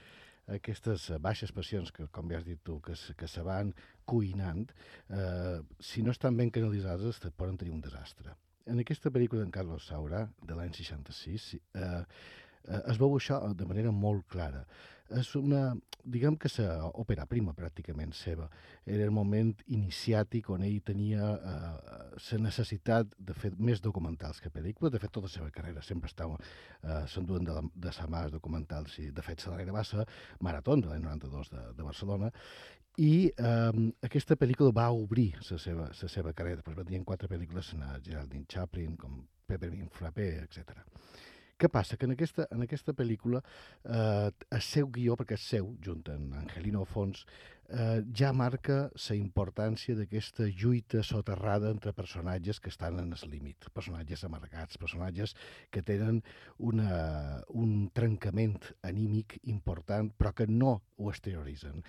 aquestes baixes passions que, com bé has dit tu, que, que se van cuinant, eh, si no estan ben canalitzades, te poden tenir un desastre. En aquesta pel·lícula d'en Carlos Saura, de l'any 66, sí, eh, eh, es veu això de manera molt clara. És una, diguem que la òpera prima pràcticament seva. Era el moment iniciàtic on ell tenia eh, necessitat de fer més documentals que pel·lícules. De fet, tota la seva carrera sempre estava eh, s'enduen de, la, de sa mà documentals. I, de fet, la darrera va ser Maratón, de l'any 92 de, de Barcelona, i eh, aquesta pel·lícula va obrir la seva, la seva carrera. Després venien quatre pel·lícules, Geraldine Chaplin, com Peppermint Frappé, etc. Què passa? Que en aquesta, en aquesta pel·lícula eh, el seu guió, perquè és seu, junt amb Angelino Fons, eh, ja marca la importància d'aquesta lluita soterrada entre personatges que estan en el límit, personatges amargats, personatges que tenen una, un trencament anímic important, però que no ho exterioritzen.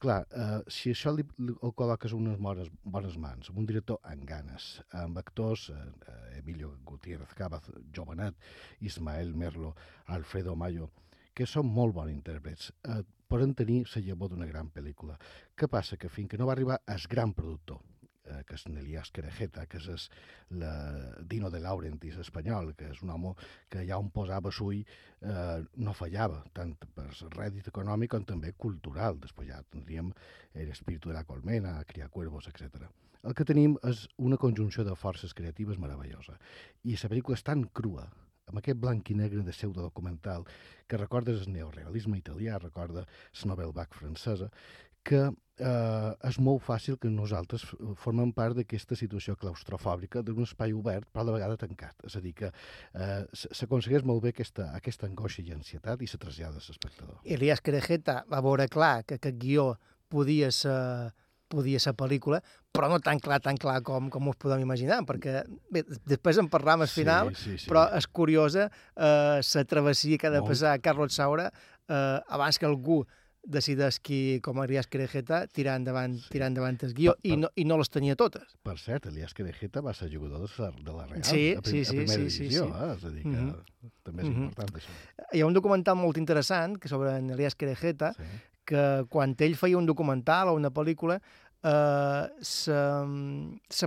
Clar, eh, si això li, li, el col·loques unes bones, bones mans, amb un director amb ganes, amb actors, eh, eh, Emilio Gutiérrez Cabaz, jovenet, Ismael Merlo, Alfredo Mayo, que són molt bons intèrprets, eh, poden tenir la llavor d'una gran pel·lícula. Què passa? Que fins que no va arribar el gran productor, eh, que és Nelias Querejeta, que és la Dino de Laurentiis espanyol, que és un home que ja on posava sull eh, no fallava, tant per rèdit econòmic com també cultural. Després ja tindríem l'espíritu de la colmena, criar cuervos, etc. El que tenim és una conjunció de forces creatives meravellosa. I la pel·lícula és tan crua, amb aquest blanc i negre de pseudodocumental que recorda el neorealisme italià, recorda la Novel Vague francesa, que eh, és molt fàcil que nosaltres formem part d'aquesta situació claustrofòbica d'un espai obert, però de vegada tancat. És a dir, que eh, s'aconsegueix molt bé aquesta, aquesta angoixa i ansietat i se trasllada a l'espectador. Elias Querejeta va veure clar que aquest guió podia ser, podia ser pel·lícula, però no tan clar, tan clar com, com us podem imaginar, perquè bé, després en parlam al Sí, final, sí, sí. però és curiosa eh, la travessia que ha de passar Carlos Saura eh, abans que algú decideix qui, com a Elias Querejeta, tirar endavant, tirar endavant el guió, Per- i per- no, i no les tenia totes. Per cert, Elias Querejeta va ser jugador de la, de la Real, Sí, a, prim, sí, sí, a primera sí, sí, divisió, sí. eh? és a dir, que Mhm. també és Mhm. important això. Hi ha un documental molt interessant que sobre en Elias Querejeta, sí. que quan ell feia un documental o una pel·lícula, la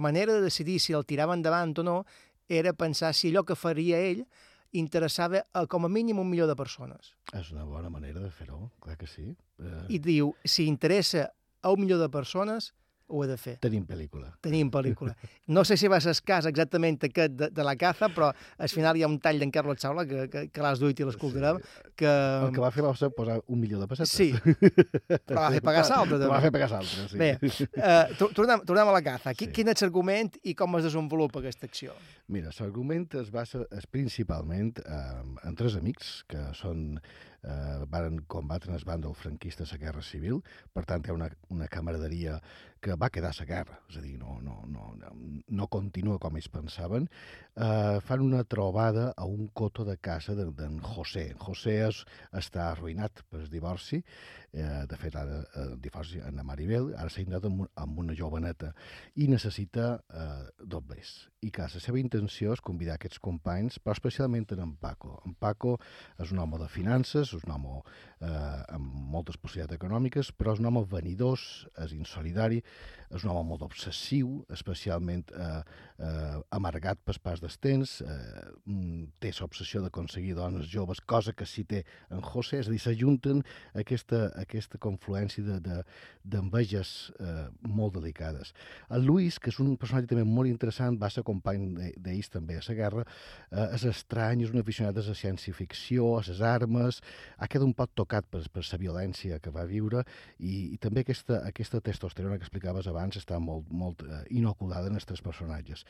manera de decidir si el tirava endavant o no era pensar si allò que faria ell interessava a, com a mínim un milió de persones. És una bona manera de fer-ho, clar que sí. Eh, I diu, si interessa a un milió de persones, ho he de fer. Tenim pel·lícula. Tenim pel·lícula. No sé si va ser el cas exactament aquest de, de la caza, però al final hi ha un tall d'en Carlos Chaula, que, que, que l'has duit i l'escoltarem, que... El que va fer va ser posar un milió de pessetes. Sí, però va fer pagar saltre, també. Va fer pagar saltre, sí. Bé, uh, tornem, tornem a la caza. Qui, sí. Quin és l'argument i com es desenvolupa aquesta acció? Mira, l'argument es basa es principalment eh, en tres amics que són eh, varen combatre en el bàndol franquista a Guerra Civil, per tant hi ha una, una camaraderia que va quedar a la guerra, és a dir, no, no, no, no continua com ells pensaven, eh, fan una trobada a un coto de casa d'en de, José. José es, està arruïnat per el divorci, eh, de fet ara eh, el divorci en Maribel, ara s'ha indat amb, amb una joveneta i necessita eh, doblers. I clar, la seva intenció és convidar aquests companys, però especialment en Paco. En Paco és un home de finances, és un home eh, amb moltes possibilitats econòmiques, però és un home venidós, és insolidari, és un home molt obsessiu, especialment eh, eh, amargat pels pas dels temps, eh, té l'obsessió d'aconseguir dones joves, cosa que sí té en José, és a dir, s'ajunten aquesta, aquesta confluència d'enveges de, de, eh, molt delicades. El Luis, que és un personatge també molt interessant, va ser company d'ells també a la guerra, eh, és estrany, és un aficionat a la ciència-ficció, a les armes, ha quedat un poc tocat per, per la violència que va viure i, i també aquesta, aquesta testosterona que explicaves abans està molt, molt eh, inoculada en els tres personatges.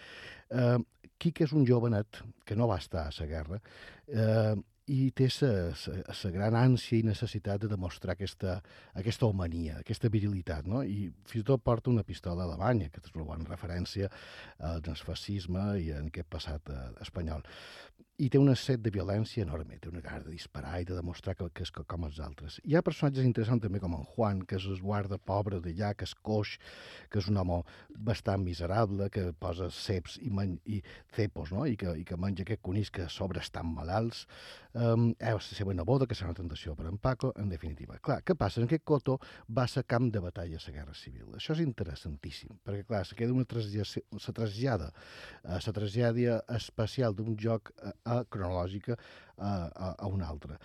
Eh, Quique és un jovenet que no va estar a la guerra eh, i té la gran ànsia i necessitat de demostrar aquesta, aquesta homania, aquesta virilitat, no? i fins i tot porta una pistola alemanya, que és una bona referència al fascisme i en aquest passat espanyol. I té una set de violència enorme, té una gana de disparar i de demostrar que, que és com els altres. Hi ha personatges interessants també com en Juan, que és el guarda pobre d'allà, que és coix, que és un home bastant miserable, que posa ceps i, men i cepos, no? I, que, i que menja aquest conills que a sobre estan malalts. Um, eh, la seva neboda, que serà una tentació per en Paco, en definitiva. Clar, què passa? En aquest Coto va ser camp de batalla a la Guerra Civil. Això és interessantíssim, perquè, clar, se queda una trasllada, se trasllada, trasllada espacial d'un joc uh, a cronològica a, a, a un altre.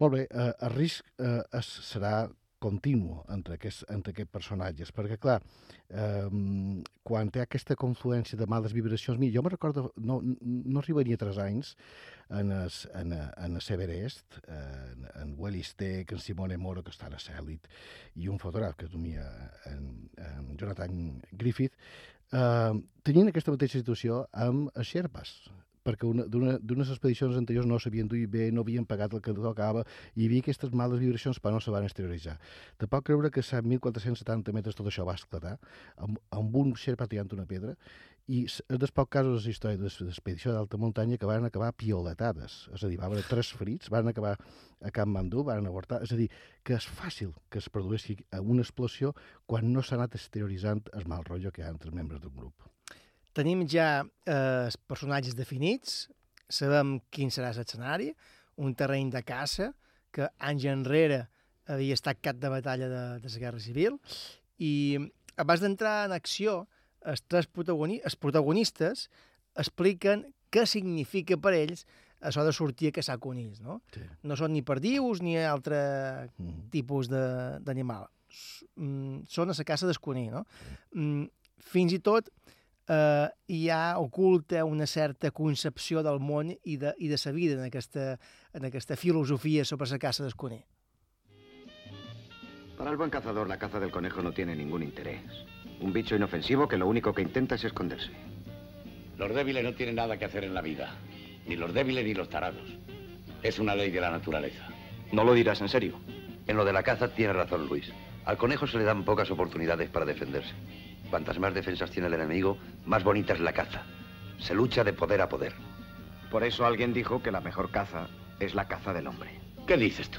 Molt bé, uh, el risc uh, es, serà continu entre aquests, entre aquests personatges, perquè, clar, eh, quan té aquesta confluència de males vibracions... Mira, jo me recordo, no, no arribaria tres anys en el, en, en el Everest, en, en Willis Tech, en Simone Moro, que està a Cèlit, i un fotògraf que domia en, en Jonathan Griffith, eh, tenien aquesta mateixa situació amb els Sherpas, perquè d'unes expedicions anteriors no s'havien duit bé, no havien pagat el que tocava, i hi havia aquestes males vibracions però no se van exterioritzar. Te pot creure que a 1.470 metres tot això va esclatar, amb, amb un xerpa tirant una pedra, i és dels pocs casos de la història de l'expedició d'alta muntanya que van acabar pioletades, és a dir, va haver tres ferits, van acabar a Camp Mandú, van avortar, és a dir, que és fàcil que es produeixi una explosió quan no s'ha anat exterioritzant el mal rotllo que hi ha entre els membres d'un grup. Tenim ja eh, els personatges definits, sabem quin serà l'escenari, un terreny de caça que anys enrere havia estat cap de batalla de, de la Guerra Civil, i abans d'entrar en acció, els tres protagoni els protagonistes expliquen què significa per ells això de sortir a caçar conills, no? Sí. No són ni perdius ni altre mm. tipus d'animal. Mm, són a la caça del conill, no? Mm, fins i tot eh, hi ha oculta una certa concepció del món i de, i de sa vida en aquesta, en aquesta filosofia sobre la caça del conill. Para el buen cazador, la caza del conejo no tiene ningún interés. Un bicho inofensivo que lo único que intenta es esconderse. Los débiles no tienen nada que hacer en la vida. Ni los débiles ni los tarados. Es una ley de la naturaleza. ¿No lo dirás en serio? En lo de la caza tiene razón Luis. Al conejo se le dan pocas oportunidades para defenderse. Cuantas más defensas tiene el enemigo, más bonita es la caza. Se lucha de poder a poder. Por eso alguien dijo que la mejor caza es la caza del hombre. ¿Qué dices tú?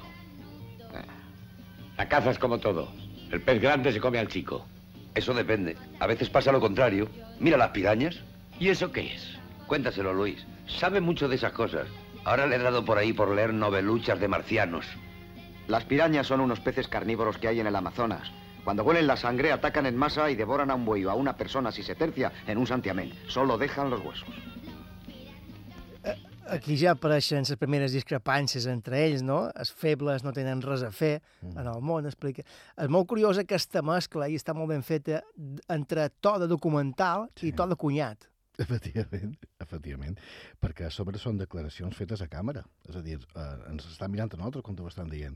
La caza es como todo. El pez grande se come al chico. Eso depende. A veces pasa lo contrario. Mira las pirañas. ¿Y eso qué es? Cuéntaselo, Luis. Sabe mucho de esas cosas. Ahora le he dado por ahí por leer noveluchas de marcianos. Las pirañas son unos peces carnívoros que hay en el Amazonas. Cuando huelen la sangre, atacan en masa y devoran a un buey o a una persona si se tercia en un santiamén. Solo dejan los huesos. Aquí ja apareixen les primeres discrepàncies entre ells, no? Els febles no tenen res a fer Mm. en el món, explica. És molt curiosa aquesta mescla i està molt ben feta entre to de documental sí. i to de cunyat. Efectivament, efectivament, perquè a sobre són declaracions fetes a càmera, és a dir, eh, ens estan mirant a nosaltres com t'ho estan dient,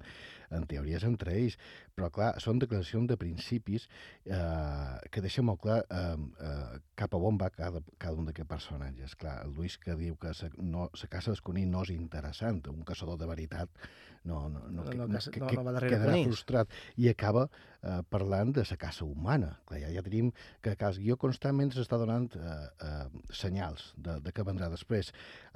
en teoria és entre ells, però clar, són declaracions de principis eh, que deixen molt clar eh, eh, cap a on va cada, cada un d'aquests personatges. Clar, el Lluís que diu que sa, no, sa casa d'esconir no és interessant, un caçador de veritat no, no, no, No, no, que, no, no va darrere quedarà frustrat i acaba eh, parlant de la caça humana. Clar, ja, ja tenim que el guió constantment s'està donant eh, eh, senyals de, de què vendrà després.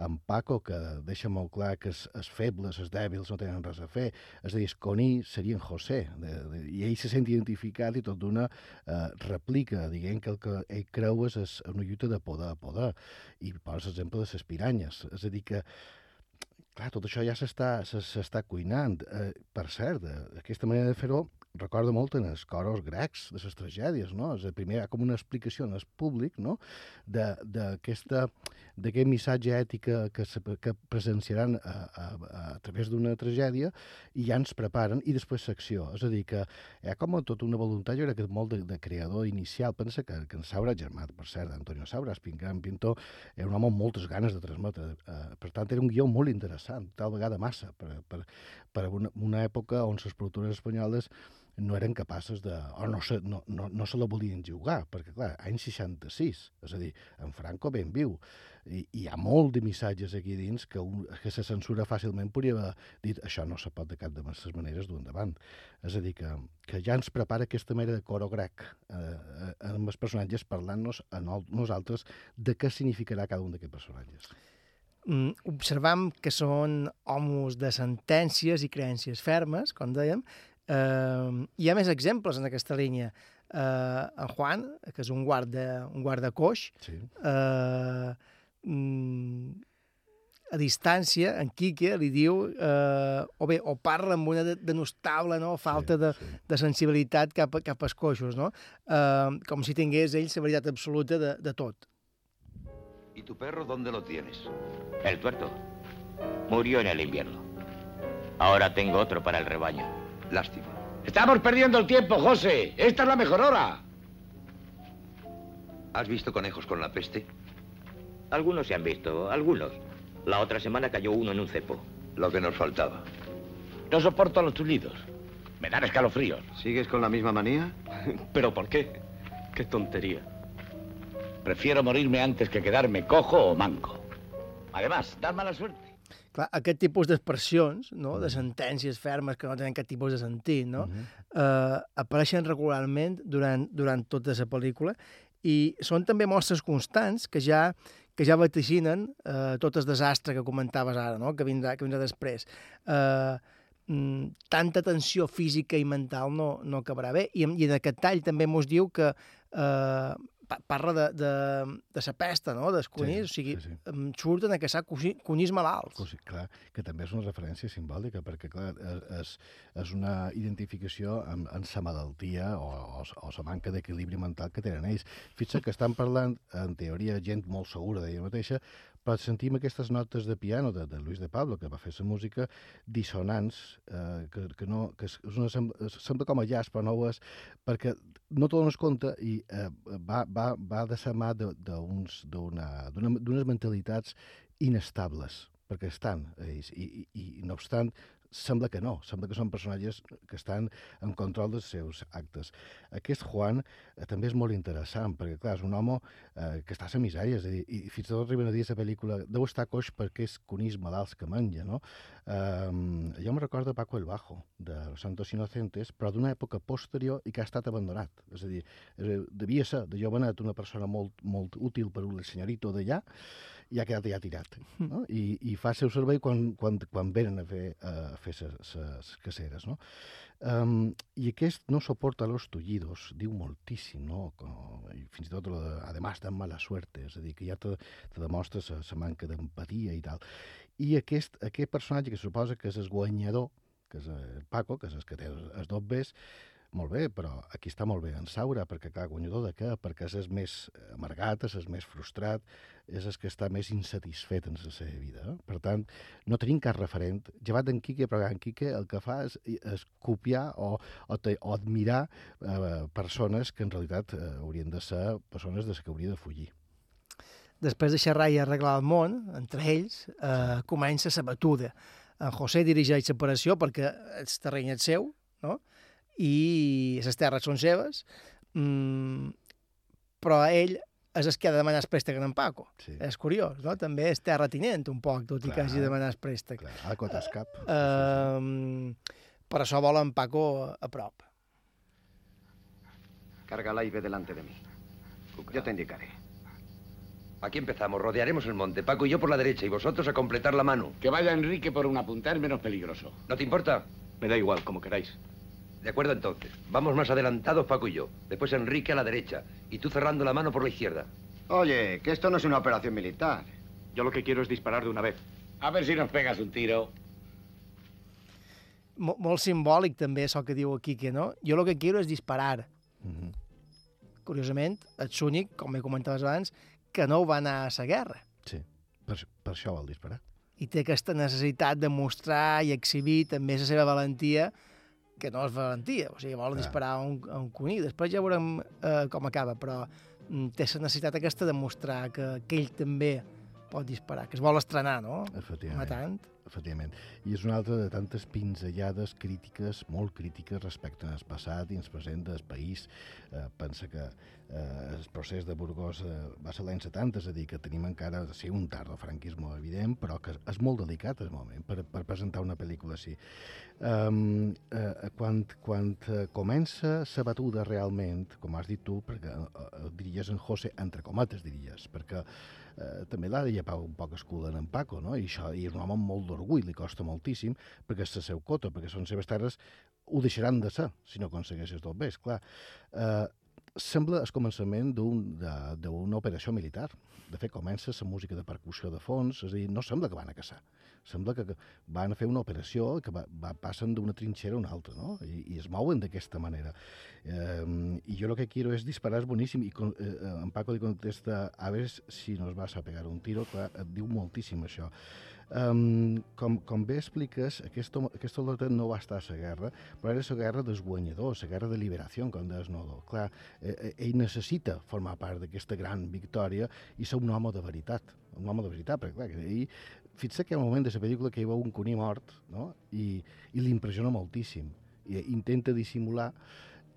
En Paco, que deixa molt clar que els, febles, els dèbils no tenen res a fer, és a dir, Esconí seria en José, de, de, i ell se sent identificat i tot d'una eh, replica, dient que el que ell creu és, és una lluita de poder a poder, i posa l'exemple de les piranyes. És a dir, que clar, tot això ja s'està se- s'està cuinant. Eh, per cert, eh, aquesta manera de fer-ho recorda molt en els coros grecs de les tragèdies, no? És a primer com una explicació en el públic, no?, d'aquesta d'aquest missatge ètic que, que, se- que presenciaran a, a, a través d'una tragèdia i ja ens preparen, i després l'acció. És a dir, que hi ha com a tota una voluntat, jo crec que molt de, de creador inicial. Pensa que, que en Saura, germà, per cert, Antonio Saura, gran pintor, era un home amb moltes ganes de transmetre. Eh, per tant, era un guió molt interessant, tal vegada massa, per, per, per una, una època on les productores espanyoles no eren capaces de... o no se, no, no, no se la volien jugar, perquè, clar, any 66, és a dir, en Franco ben viu, i, i hi ha molt de missatges aquí dins que, un, que la censura fàcilment podria haver dit això no se pot de cap de les maneres dur endavant. És a dir, que, que ja ens prepara aquesta mena de coro grec eh, eh, amb els personatges parlant-nos a no- nosaltres de què significarà cada un d'aquests personatges. Mm, observam que són homes de sentències i creences fermes, com dèiem. Eh, hi ha més exemples en aquesta línia. Eh, en Juan, que és un guarda, un guarda coix, sí. eh, mm, a distància, en Quique li diu, eh, o bé, o parla amb una de- denostable no? falta de, de sensibilitat cap, a, cap als coixos, no? Eh, com si tingués ell la veritat absoluta de, de tot. ¿Y tu perro dónde lo tienes? El tuerto murió en el invierno. Ahora tengo otro para el rebaño. Lástima. Estamos perdiendo el tiempo, José. Esta es la mejor hora. ¿Has visto conejos con la peste? Algunos se han visto, algunos. La otra semana cayó uno en un cepo. Lo que nos faltaba. No soporto los chullidos. Me dan escalofríos. ¿Sigues con la misma manía? ¿Pero por qué? Qué tontería. Prefiero morirme antes que quedarme cojo o manco. Además, da mala suerte. Clar, aquest tipus d'expressions, no? de sentències fermes que no tenen cap tipus de sentit, no? eh, apareixen regularment durant, durant tota la pel·lícula i són també mostres constants que ja que ja vaticinen eh, tot el desastre que comentaves ara, no? que, vindrà, que vindrà després. Eh, mm, tanta tensió física i mental no, no acabarà bé. I, I en aquest tall també mos diu que eh, parla de, de, de la pesta, no? dels conills, Sí, o sigui, sí, sí. surten a caçar conills malalts. Sí, clar, que també és una referència simbòlica, perquè clar, és- és, una identificació amb, amb sa malaltia o, o, o la manca d'equilibri mental que tenen ells. Fixa que estan parlant, en teoria, gent molt segura d'ella mateixa, però sentim aquestes notes de piano de, de Luis de Pablo, que va fer la música, dissonants, eh, que, que, no, que és una, sembla, com a jazz, però no ho és, perquè no te dones compte i eh, va, va, va de la mà d'unes mentalitats inestables, perquè estan ells, i, i, i no obstant, sembla que no, sembla que són personatges que estan en control dels seus actes. Aquest Juan eh, també és molt interessant, perquè, clar, és un home eh, que està a la misèria, és a dir, i fins i tot arriben a dir a la pel·lícula deu estar coix perquè és conills malalts que menja, no? Eh, jo me recordo Paco el Bajo, de Los Santos Inocentes, però d'una època posterior i que ha estat abandonat. És a dir, eh, devia ser de jovenet una persona molt, molt útil per un senyorito d'allà, i ha quedat ja tirat. No? I, I fa el seu servei quan, quan, quan venen a fer, a fer les caceres. No? Um, I aquest no soporta los tullidos, diu moltíssim, no? Com, i fins i tot, lo de, además, de mala suerte, és a dir, que ja te, te demostra la manca d'empatia i tal. I aquest, aquest personatge que suposa que és el guanyador, que és el Paco, que és el que té els dos bes, molt bé, però aquí està molt bé en Saura, perquè, clar, guanyador de què? Perquè és més amargat, és més frustrat, és el que està més insatisfet en la seva vida. Eh? Per tant, no tenim cap referent. Llevat d'en Quique, però en Quique el que fa és, és copiar o, o, te, o admirar eh, persones que en realitat eh, haurien de ser persones de les que hauria de fugir. Després de xerrar i arreglar el món, entre ells, eh, comença la batuda. En José dirigeix l'operació perquè el terreny és seu, no? i les terres són seves, mm, però ell és el que ha de demanar el préstec en Paco. Sí. És curiós, no? També és terratinent un poc, tot i que Clar. hagi de demanar el préstec. Clar, cotar el cap. Eh, per això vol en Paco a prop. Cárgala y ve delante de mí. Yo te indicaré. Aquí empezamos. Rodearemos el monte. Paco y yo por la derecha y vosotros a completar la mano. Que vaya Enrique por una punta, es menos peligroso. ¿No te importa? Me da igual, como queráis. De acuerdo entonces. Vamos más adelantados Paco y yo. Después Enrique a la derecha. Y tú cerrando la mano por la izquierda. Oye, que esto no es una operación militar. Yo lo que quiero es disparar de una vez. A ver si nos pegas un tiro. Mo molt simbòlic també això que diu aquí, que no? Jo el que quiero és disparar. Mm -hmm. Curiosament, ets l'únic, com he comentat abans, que no va anar a la guerra. Sí, per, per això vol disparar. I té aquesta necessitat de mostrar i exhibir també la seva valentia, que no és valentia, o sigui, vol Clar. disparar a un, a un cuní. Després ja veurem eh, com acaba, però mm, té la necessitat aquesta de mostrar que, que ell també pot disparar, que es vol estrenar, no? Efectivament. Matant. Efectivament. I és una altra de tantes pinzellades crítiques, molt crítiques respecte al passat i al present del país. Eh, pensa que eh, el procés de Burgos eh, va ser l'any 70, és a dir, que tenim encara sí, un tard del franquisme evident, però que és molt delicat el moment per, per presentar una pel·lícula així. Um, eh, quan, quan eh, comença la batuda realment, com has dit tu, perquè eh, eh, diries en José, entre comates diries, perquè també l'ha de llepar un poc el cul en Paco, no? I, això, i és un home molt d'orgull, li costa moltíssim, perquè és la seu cota, perquè són seves terres, ho deixaran de ser, si no aconsegueixes tot bé, esclar. Eh, sembla el començament d'una operació militar. De fet, comença la música de percussió de fons, és a dir, no sembla que van a caçar. Sembla que van a fer una operació que va, va, passen d'una trinxera a una altra, no? I, i es mouen d'aquesta manera. Eh, I jo lo que quiero es disparar, és boníssim, i con, eh, eh, en Paco li contesta, a ver si nos vas a pegar un tiro, clar, et diu moltíssim això. Um, com, com bé expliques, aquest, aquest soldat no va estar a la guerra, però era la guerra dels guanyadors, la guerra de liberació, com deies Nodo. Clar, eh, ell necessita formar part d'aquesta gran victòria i ser un home de veritat, un home de veritat, perquè clar, que ell, fixa que hi ha un moment de la pel·lícula que hi veu un cuní mort, no? I, i l'impressiona moltíssim. I intenta dissimular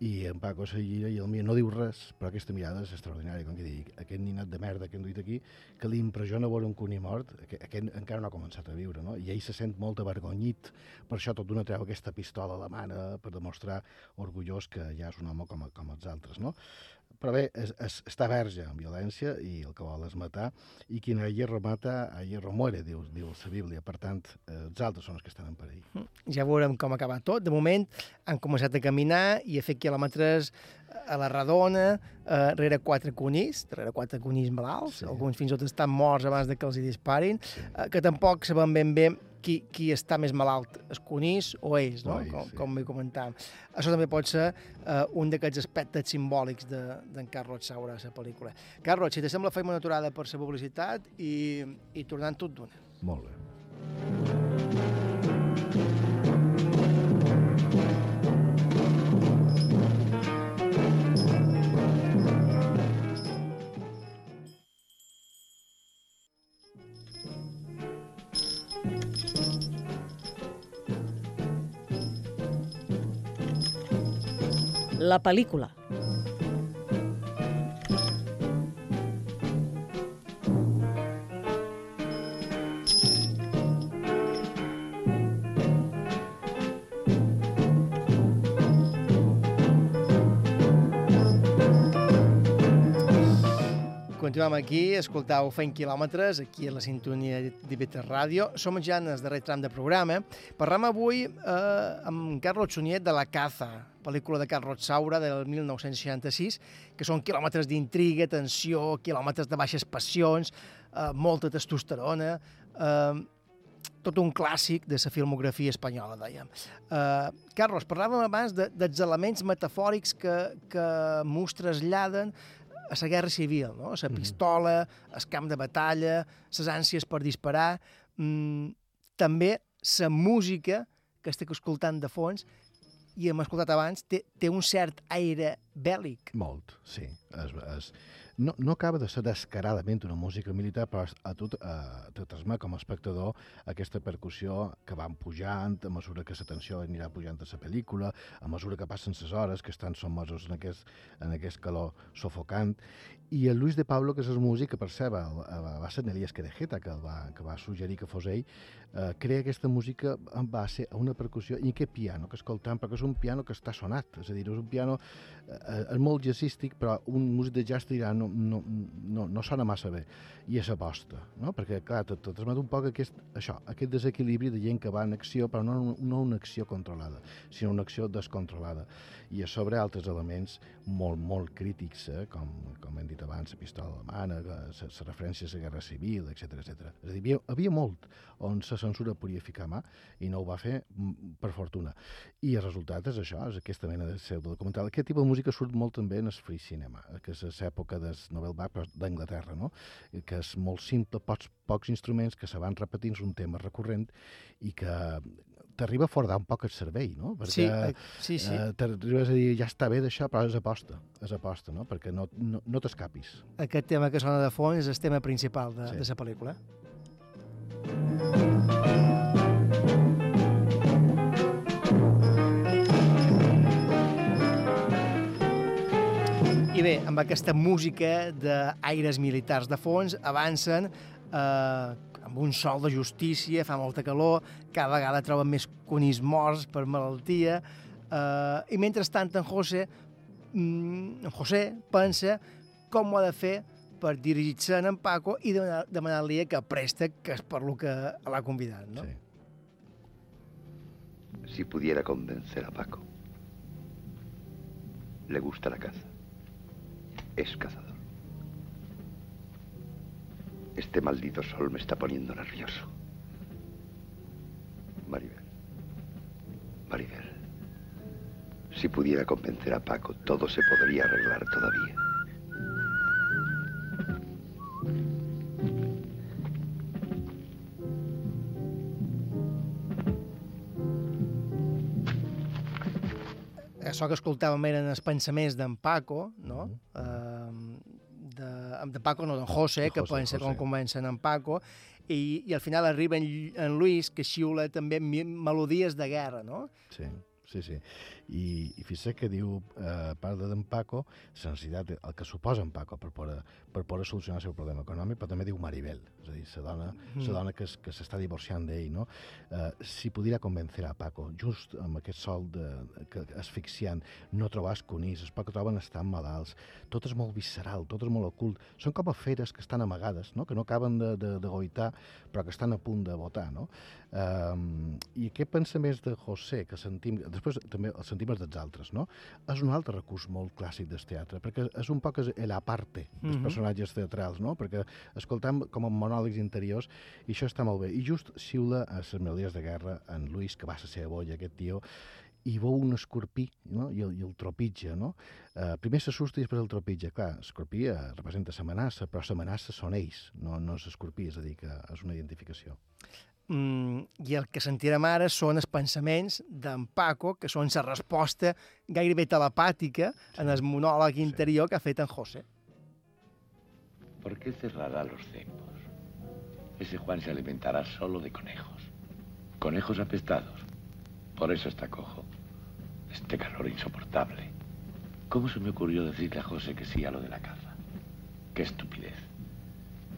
i en Paco se gira i el mira no diu res, però aquesta mirada és extraordinària, com que dic, aquest ninat de merda que hem duit aquí, que li impressiona veure un cuní mort, aquest, aquest encara no ha començat a viure, no? I ell se sent molt avergonyit, per això tot d'una treu aquesta pistola a la mà per demostrar orgullós que ja és un home com, com els altres, no? Però bé, es, es, està verge en violència i el que vol és matar, i qui a hierro mata, a hierro muere, diu, diu la Bíblia. Per tant, eh, els altres són els que estan en perill. Ja veurem com acaba tot. De moment han començat a caminar i a fer quilòmetres a la redona, eh, rere quatre conills, rere quatre conills malalts, sí. alguns fins i tot estan morts abans de que els hi disparin, sí. eh, que tampoc sabem ben bé qui, qui està més malalt, els conills o ells, no? Ells, com, sí. com bé comentàvem. Això també pot ser eh, un d'aquests aspectes simbòlics d'en de, Carlos Saura a la pel·lícula. Carlos, si te sembla, fem una aturada per la publicitat i, i tornant tot d'una. Molt bé. La pel·lícula. Continuem aquí, escoltau Fent quilòmetres, aquí a la sintonia d'IB3 Ràdio. Som ja en el darrer tram de programa. Parlem avui eh, amb Carlos Xuniet de La Caza, pel·lícula de Carlos Saura del 1966, que són quilòmetres d'intriga, tensió, quilòmetres de baixes passions, eh, molta testosterona... Eh, tot un clàssic de la filmografia espanyola, dèiem. Uh, Carlos, parlàvem abans de, dels elements metafòrics que, que mos traslladen a la guerra civil, no? La pistola, el camp de batalla, les ànsies per disparar, mm, també la música que estic escoltant de fons i hem escoltat abans, té, té un cert aire bèl·lic. Molt, sí. Es, es, no, no acaba de ser descaradament una música militar, però a tu eh, te transmet com a espectador aquesta percussió que van pujant a mesura que la tensió anirà pujant a la pel·lícula, a mesura que passen les hores, que estan sotmesos en aquest, en aquest calor sofocant. I el Luis de Pablo, que és el músic, que per cert va, ser Elias Querejeta, que, va, que va suggerir que fos ell, eh, crea aquesta música en base a una percussió i aquest piano que escoltam, perquè és un piano que està sonat, és a dir, és un piano eh, és molt jazzístic, però un músic de jazz dirà no, no, no, no sona massa bé, i és aposta, no? perquè clar, te, te transmet un poc aquest, això, aquest desequilibri de gent que va en acció, però no, no una acció controlada, sinó una acció descontrolada, i a sobre altres elements molt, molt crítics, eh? com, com hem dit abans, la pistola alemana, les referències a la guerra civil, etc etc. És a dir, havia, havia molt on la censura podia ficar mà i no ho va fer mm, per fortuna. I el resultat és això, és aquesta mena de pseudodocumental. Aquest tipus de música surt molt també en el free cinema, que és l'època del Nobel Bach d'Anglaterra, no? que és molt simple, pocs, pocs instruments que se van repetint, és un tema recurrent i que t'arriba a fordar un poc el cervell, no? Perquè, Sí, eh, sí, sí. Eh, t'arribes a dir, ja està bé d'això, però és aposta, és aposta, no? Perquè no, no, no t'escapis. Aquest tema que sona de fons és el tema principal de, sí. de la pel·lícula. I bé, amb aquesta música d'aires militars de fons, avancen eh, amb un sol de justícia, fa molta calor, cada vegada troben més conills morts per malaltia, eh, i mentrestant en José, mm, en José pensa com ho ha de fer per dirigir-se a en Paco i demanar- demanar-li que presta, que és per lo que l'ha convidat, no? Sí. Si pudiera convencer a Paco. Le gusta la caza. Es cazador. Este maldito sol me está poniendo nervioso. Maribel. Maribel. Si pudiera convencer a Paco, todo se podría arreglar todavía. Això que escoltàvem eren els pensaments d'en Paco, no? Mm -hmm. De, de Paco, no, d'en José, De que José, pensa com José. comencen en Paco, i, i al final arriba en, en Luis, que xiula també melodies de guerra, no? Sí, sí, sí. I, i fixa't que diu, eh, parla d'en Paco, la necessitat, el que suposa en Paco per poder, per poder solucionar el seu problema econòmic, però també diu Maribel, és a dir, la dona, Mm. dona que, es- que s'està divorciant d'ell, no? Eh, si pudiera convencer a Paco, just amb aquest sol de, que, asfixiant, no trobar conills, els Paco troben estan malalts, tot és molt visceral, tot és molt ocult, són com a feres que estan amagades, no? que no acaben de, de, de goitar, però que estan a punt de votar, no? Um, I què pensa més de José, que sentim, després també el sentim els dels altres, no? És un altre recurs molt clàssic del teatre, perquè és un poc la parte dels Mhm. personatges teatrals, no? Perquè escoltem com a monòlegs interiors i això està molt bé. I just xiula a les melodies de guerra en Luis, que va ser seva boia, aquest tio, i veu un escorpí no? I, el, i el tropitja, no? Uh, primer s'assusta i després el tropitja. Clar, escorpí eh, representa l'amenaça, però l'amenaça són ells, no, no és escorpí, és a dir, que és una identificació. Mm, I el que sentirem ara són els pensaments d'en Paco, que són la resposta gairebé telepàtica sí. en el monòleg interior que ha fet en José. ¿Por qué cerrará los cepos? Ese Juan se alimentará solo de conejos. Conejos apestados. Por eso está cojo. Este calor insoportable. ¿Cómo se me ocurrió decirle a José que sí a lo de la caza? Qué estupidez.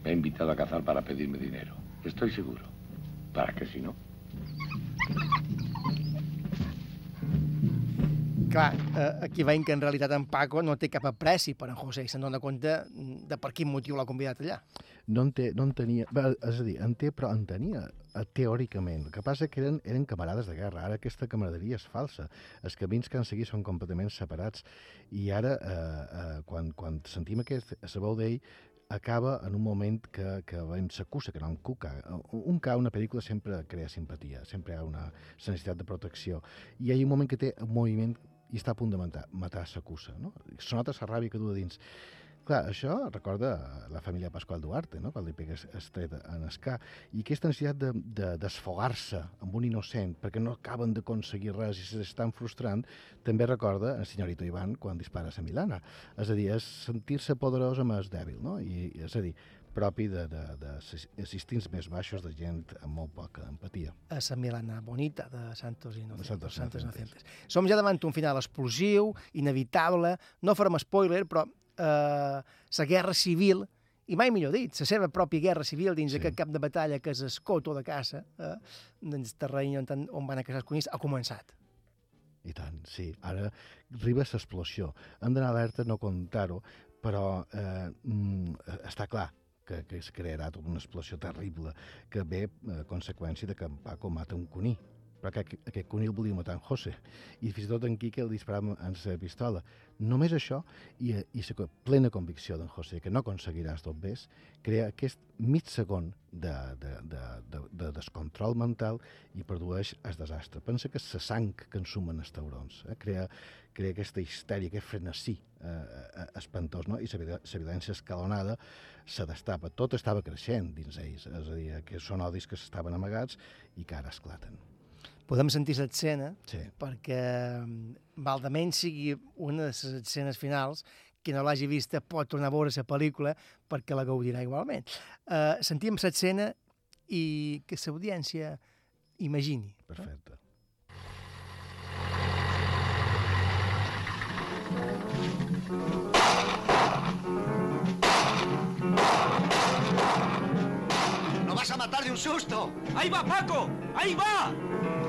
Me ha invitado a cazar para pedirme dinero. Estoy seguro. ¿Para qué si no? Clar, eh, aquí veiem que en realitat en Paco no té cap apreci per en José i se'n dona compte mm, de per quin motiu l'ha convidat allà. no en, té, no en tenia... Bé, és a dir, en té, però en tenia eh, teòricament. El que passa que eren, eren camarades de guerra. Ara aquesta camaraderia és falsa. Els camins que han seguit són completament separats. I ara, eh, eh, quan, quan sentim aquest, la veu d'ell, acaba en un moment que, que veiem s'acusa, que no en cuca. Un ca, una pel·lícula sempre crea simpatia, sempre hi ha una necessitat de protecció. I hi ha un moment que té un moviment i està a punt de matar, matar s'acusa, no? Se nota la ràbia que du dins. Clar, això recorda la família Pasqual Duarte, no? quan li pega estret en escà, i aquesta necessitat de, de, desfogar-se amb un innocent perquè no acaben d'aconseguir res i s'estan frustrant, també recorda el senyorito Ivan quan dispara a Milana. És a dir, és sentir-se poderós amb el dèbil, no? I, és a dir, propi de, de, de, de instints més baixos de gent amb molt poca empatia. a la Milana Bonita de Santos Inocentes. Santos Santos. Inocentes. Som ja davant un final explosiu, inevitable, no farem spoiler, però eh, la guerra civil, i mai millor dit, la seva pròpia guerra civil dins sí. aquest cap de batalla que és Escoto de Caça, eh, dins el terreny on, on van a caçar els conills, ha començat. I tant, sí. Ara arriba l'explosió. Hem d'anar alerta, no contar-ho, però eh, mm, està clar que, que es crearà tota una explosió terrible que ve a conseqüència de que en Paco mata un cuní. Però aquest, aquest cuní el volia matar en José. I fins i tot en Quique el disparava amb la pistola. Només això i, i la plena convicció d'en José que no aconseguiràs tot bé crea aquest mig segon de, de, de, de, de descontrol mental i produeix el desastre. Pensa que la sang que ensumen els taurons. Eh? Crea, crea aquesta histèria, aquest frenesí eh, eh, espantós, no? i la violència escalonada se destapa. Tot estava creixent dins ells, és a dir, que són odis que s'estaven amagats i que ara esclaten. Podem sentir l'escena sí. perquè mm, val de menys sigui una de les escenes finals qui no l'hagi vista pot tornar a veure la pel·lícula perquè la gaudirà igualment. Uh, sentim l'escena i que l'audiència imagini. Perfecte. ¡No vas a matar de un susto! ¡Ahí va, Paco! ¡Ahí va!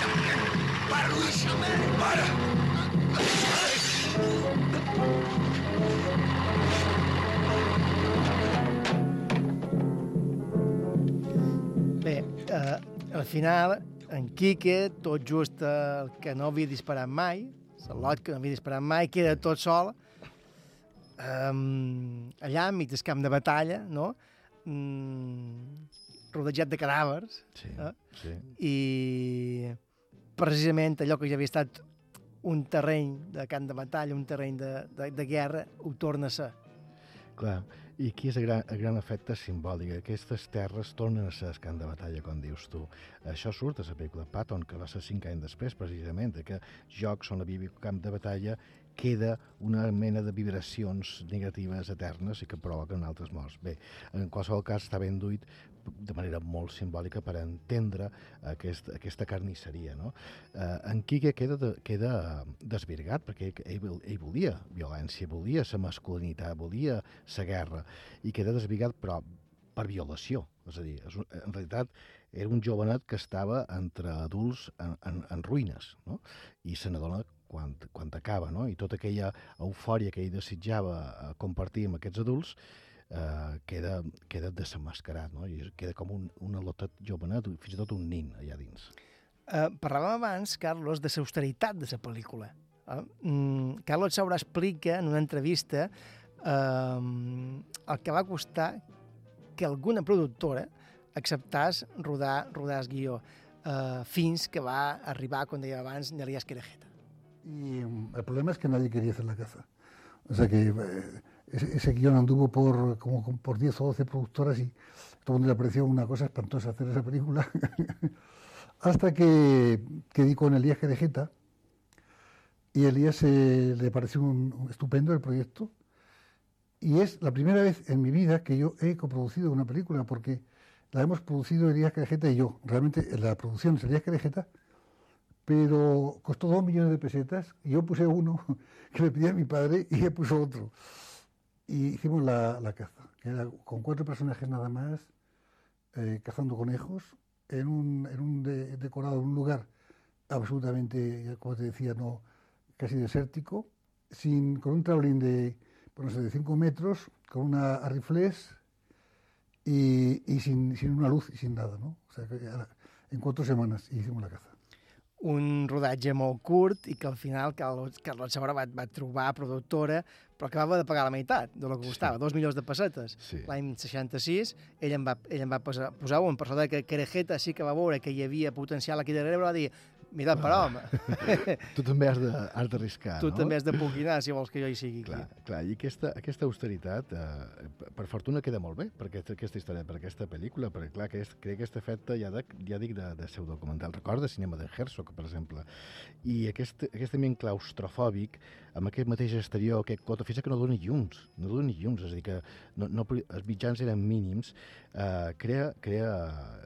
para también! ¡Para. Bé, eh, al final, en Quique, tot just el que no havia disparat mai, Salot, que no havia disparat mai, queda tot sol, um, allà, enmig del camp de batalla, no? Mm, rodejat de cadàvers. Sí, eh? sí. I precisament allò que ja havia estat un terreny de camp de batalla, un terreny de, de, de guerra, ho torna a ser. Clar, i aquí és el gran, el gran efecte simbòlic. Aquestes terres tornen a ser el camp de batalla, com dius tu. Això surt a la pel·lícula Patton, que va ser cinc anys després, precisament, que jocs on havia camp de batalla queda una mena de vibracions negatives eternes i que provoquen altres morts. Bé, en qualsevol cas està ben duit de manera molt simbòlica per entendre aquest, aquesta carnisseria. No? Eh, en Quique queda, de, queda desvirgat perquè ell, ell volia violència, volia la masculinitat, volia la guerra i queda desvirgat però per violació. És a dir, és, un- en realitat era un jovenet que estava entre adults en, en, en ruïnes no? i se n'adona quan, quan acaba, no? i tota aquella eufòria que ell desitjava eh, compartir amb aquests adults eh, queda, queda desenmascarat, no? i queda com un, un alotet jovenet, fins i tot un nin allà dins. Eh, parlàvem abans, Carlos, de l'austeritat de la pel·lícula. Eh? Mm, Carlos Saura explica en una entrevista eh, el que va costar que alguna productora acceptàs rodar, rodar el guió eh, fins que va arribar, com deia abans, Nelia Esquerejeta. Y mm, el problema es que nadie quería hacer la caza. O sea que eh, ese, ese guion anduvo por como por 10 o 12 productoras y todo el mundo le pareció una cosa espantosa hacer esa película. Hasta que, que di con Elías Querejeta y Elías eh, le pareció un, estupendo el proyecto. Y es la primera vez en mi vida que yo he coproducido una película porque la hemos producido Elías Querejeta y yo. Realmente la producción es Elías Querejeta, pero costó dos millones de pesetas y yo puse uno que le pedía a mi padre y él puso otro. Y hicimos la, la caza, que era con cuatro personajes nada más, eh, cazando conejos, en un, en un de- decorado, en un lugar absolutamente, como te decía, no casi desértico, sin, con un travelín de, no sé, de 5 metros, con una ariflés y, y sin, sin una luz y sin nada, no? O sea, en cuatro semanas hicimos la caza. Un rodatge molt curt i que al final Carlos, Carlos Saura va, va trobar productora però acabava de pagar la meitat de lo que costava, dos milions de pessetes. Sí. L'any 66 ell em va, ell em va posar, posar un persona que Querejeta sí que va veure que hi havia potencial aquí darrere, va dir, mira, per home, tu també has d'arriscar, tu no? també has de poquinar si vols que jo hi sigui Clar, aquí. clar, i aquesta, aquesta austeritat, eh, per- fortuna queda molt bé per aquesta, aquesta història, per aquesta pel·lícula, perquè clar, aquest, crec que aquest efecte ja, de, ja dic de, de seu documental. Recorda cinema de Herzog, per exemple, i aquest, aquest ambient claustrofòbic, amb aquest mateix exterior, aquest cota, fins que no doni llums, no doni llums, és a dir, que no, no, els mitjans eren mínims, eh, crea, crea,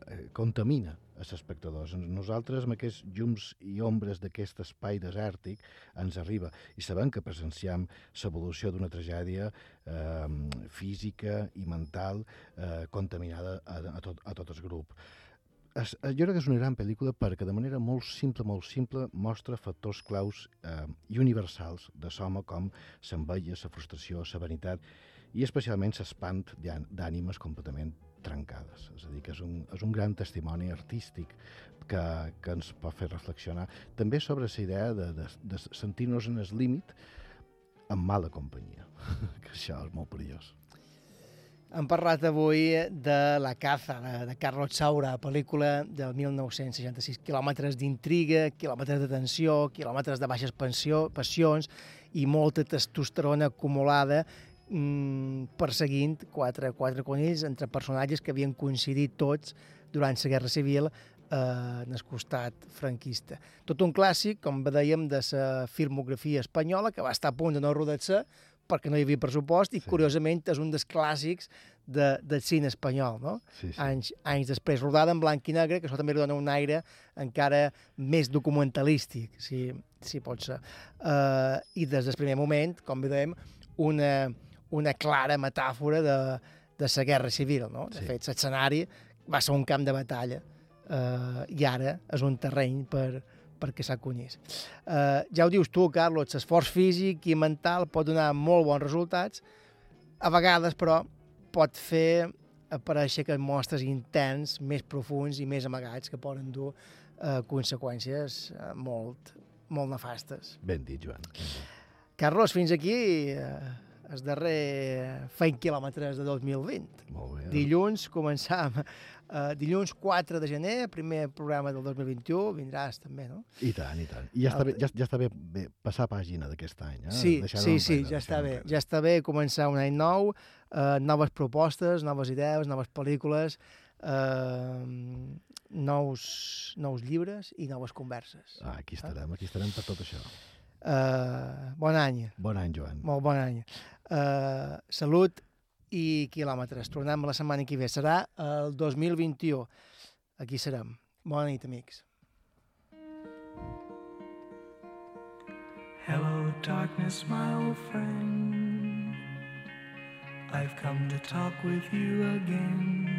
eh, contamina els espectadors. Nosaltres, amb aquests llums i ombres d'aquest espai desèrtic, ens arriba. I sabem que presenciam l'evolució d'una tragèdia eh, física i mental eh, contaminada a, a, tot, a tot el grup. Es, eh, jo crec que és una gran pel·lícula perquè de manera molt simple, molt simple, mostra factors claus eh, i universals de l'home com s'enveia, la frustració, la vanitat i especialment l'espant d'àn- d'ànimes completament trencades. És a dir, que és un, és un gran testimoni artístic que, que ens pot fer reflexionar també sobre la idea de, de, de sentir-nos en el límit amb mala companyia, que això és molt perillós. Hem parlat avui de La caza, de, de Carlos Saura, pel·lícula del 1966. Quilòmetres d'intriga, quilòmetres de tensió, quilòmetres de baixes pensió, passions i molta testosterona acumulada mm, perseguint quatre, quatre conills entre personatges que havien coincidit tots durant la Guerra Civil eh, en el costat franquista. Tot un clàssic, com dèiem, de la filmografia espanyola, que va estar a punt de no rodar-se perquè no hi havia pressupost i, sí. curiosament, és un dels clàssics de, del cine espanyol, no? Sí, sí. Anys, anys després, rodada en blanc i negre, que això també li dona un aire encara més documentalístic, si, si pot ser. Uh, I des del primer moment, com bé dèiem, una, una clara metàfora de, de la guerra civil, no? De Sí. fet, l'escenari va ser un camp de batalla uh, i ara és un terreny per, perquè s'acunyís. Uh, ja ho dius tu, Carlos, l'esforç físic i mental pot donar molt bons resultats, a vegades, però, pot fer aparèixer que mostres interns més profuns i més amagats que poden dur eh, conseqüències eh, molt, molt nefastes. Ben dit, Joan. Carlos, fins aquí eh, el darrer feint quilòmetres de 2020. Molt bé. Dilluns començam, eh, dilluns 4 de gener, primer programa del 2021, vindràs també, no? I tant, i tant. I ja està bé, ja, ja està bé, bé passar pàgina d'aquest any. Eh? Sí, Deixar-ho sí, sí, ja està bé. Ja està bé començar un any nou, eh, noves propostes, noves idees, noves pel·lícules, eh, nous, nous llibres i noves converses. Ah, aquí estarem, aquí estarem per tot això. Eh, bon any. Bon any, Joan. Molt bon any. Eh, salut i quilòmetres. Tornem la setmana que ve. Serà el 2021. Aquí serem. Bona nit, amics. Hello, darkness, my old friend. I've come to talk with you again.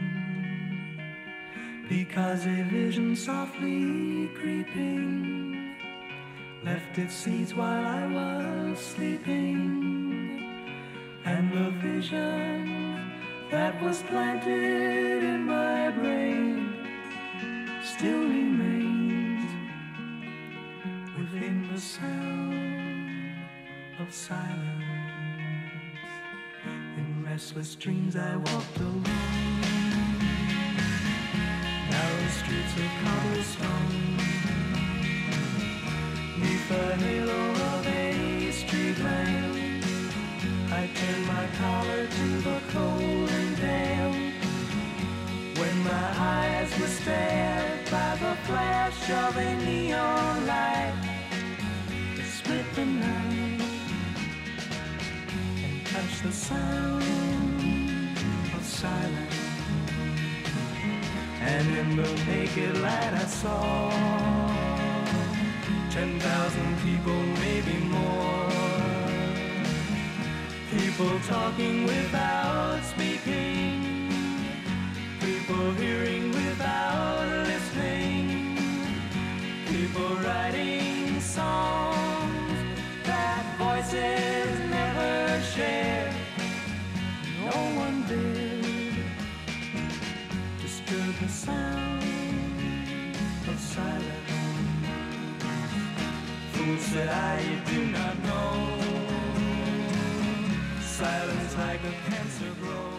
Because a vision softly creeping left its seeds while I was sleeping. And the vision that was planted in my brain still remains within the sound of silence. In restless dreams I walked alone, narrow streets of cobblestone, neath halo I turned my collar to the cold and damp. When my eyes were stared by the flash of a neon light that split the night and touched the sound of silence. And in the naked light I saw Ten thousand people, maybe more. People talking without speaking. People hearing without listening. People writing songs that voices never share. No one did disturb the sound of silence. Fool said I do not know. Silence like a cancer grows.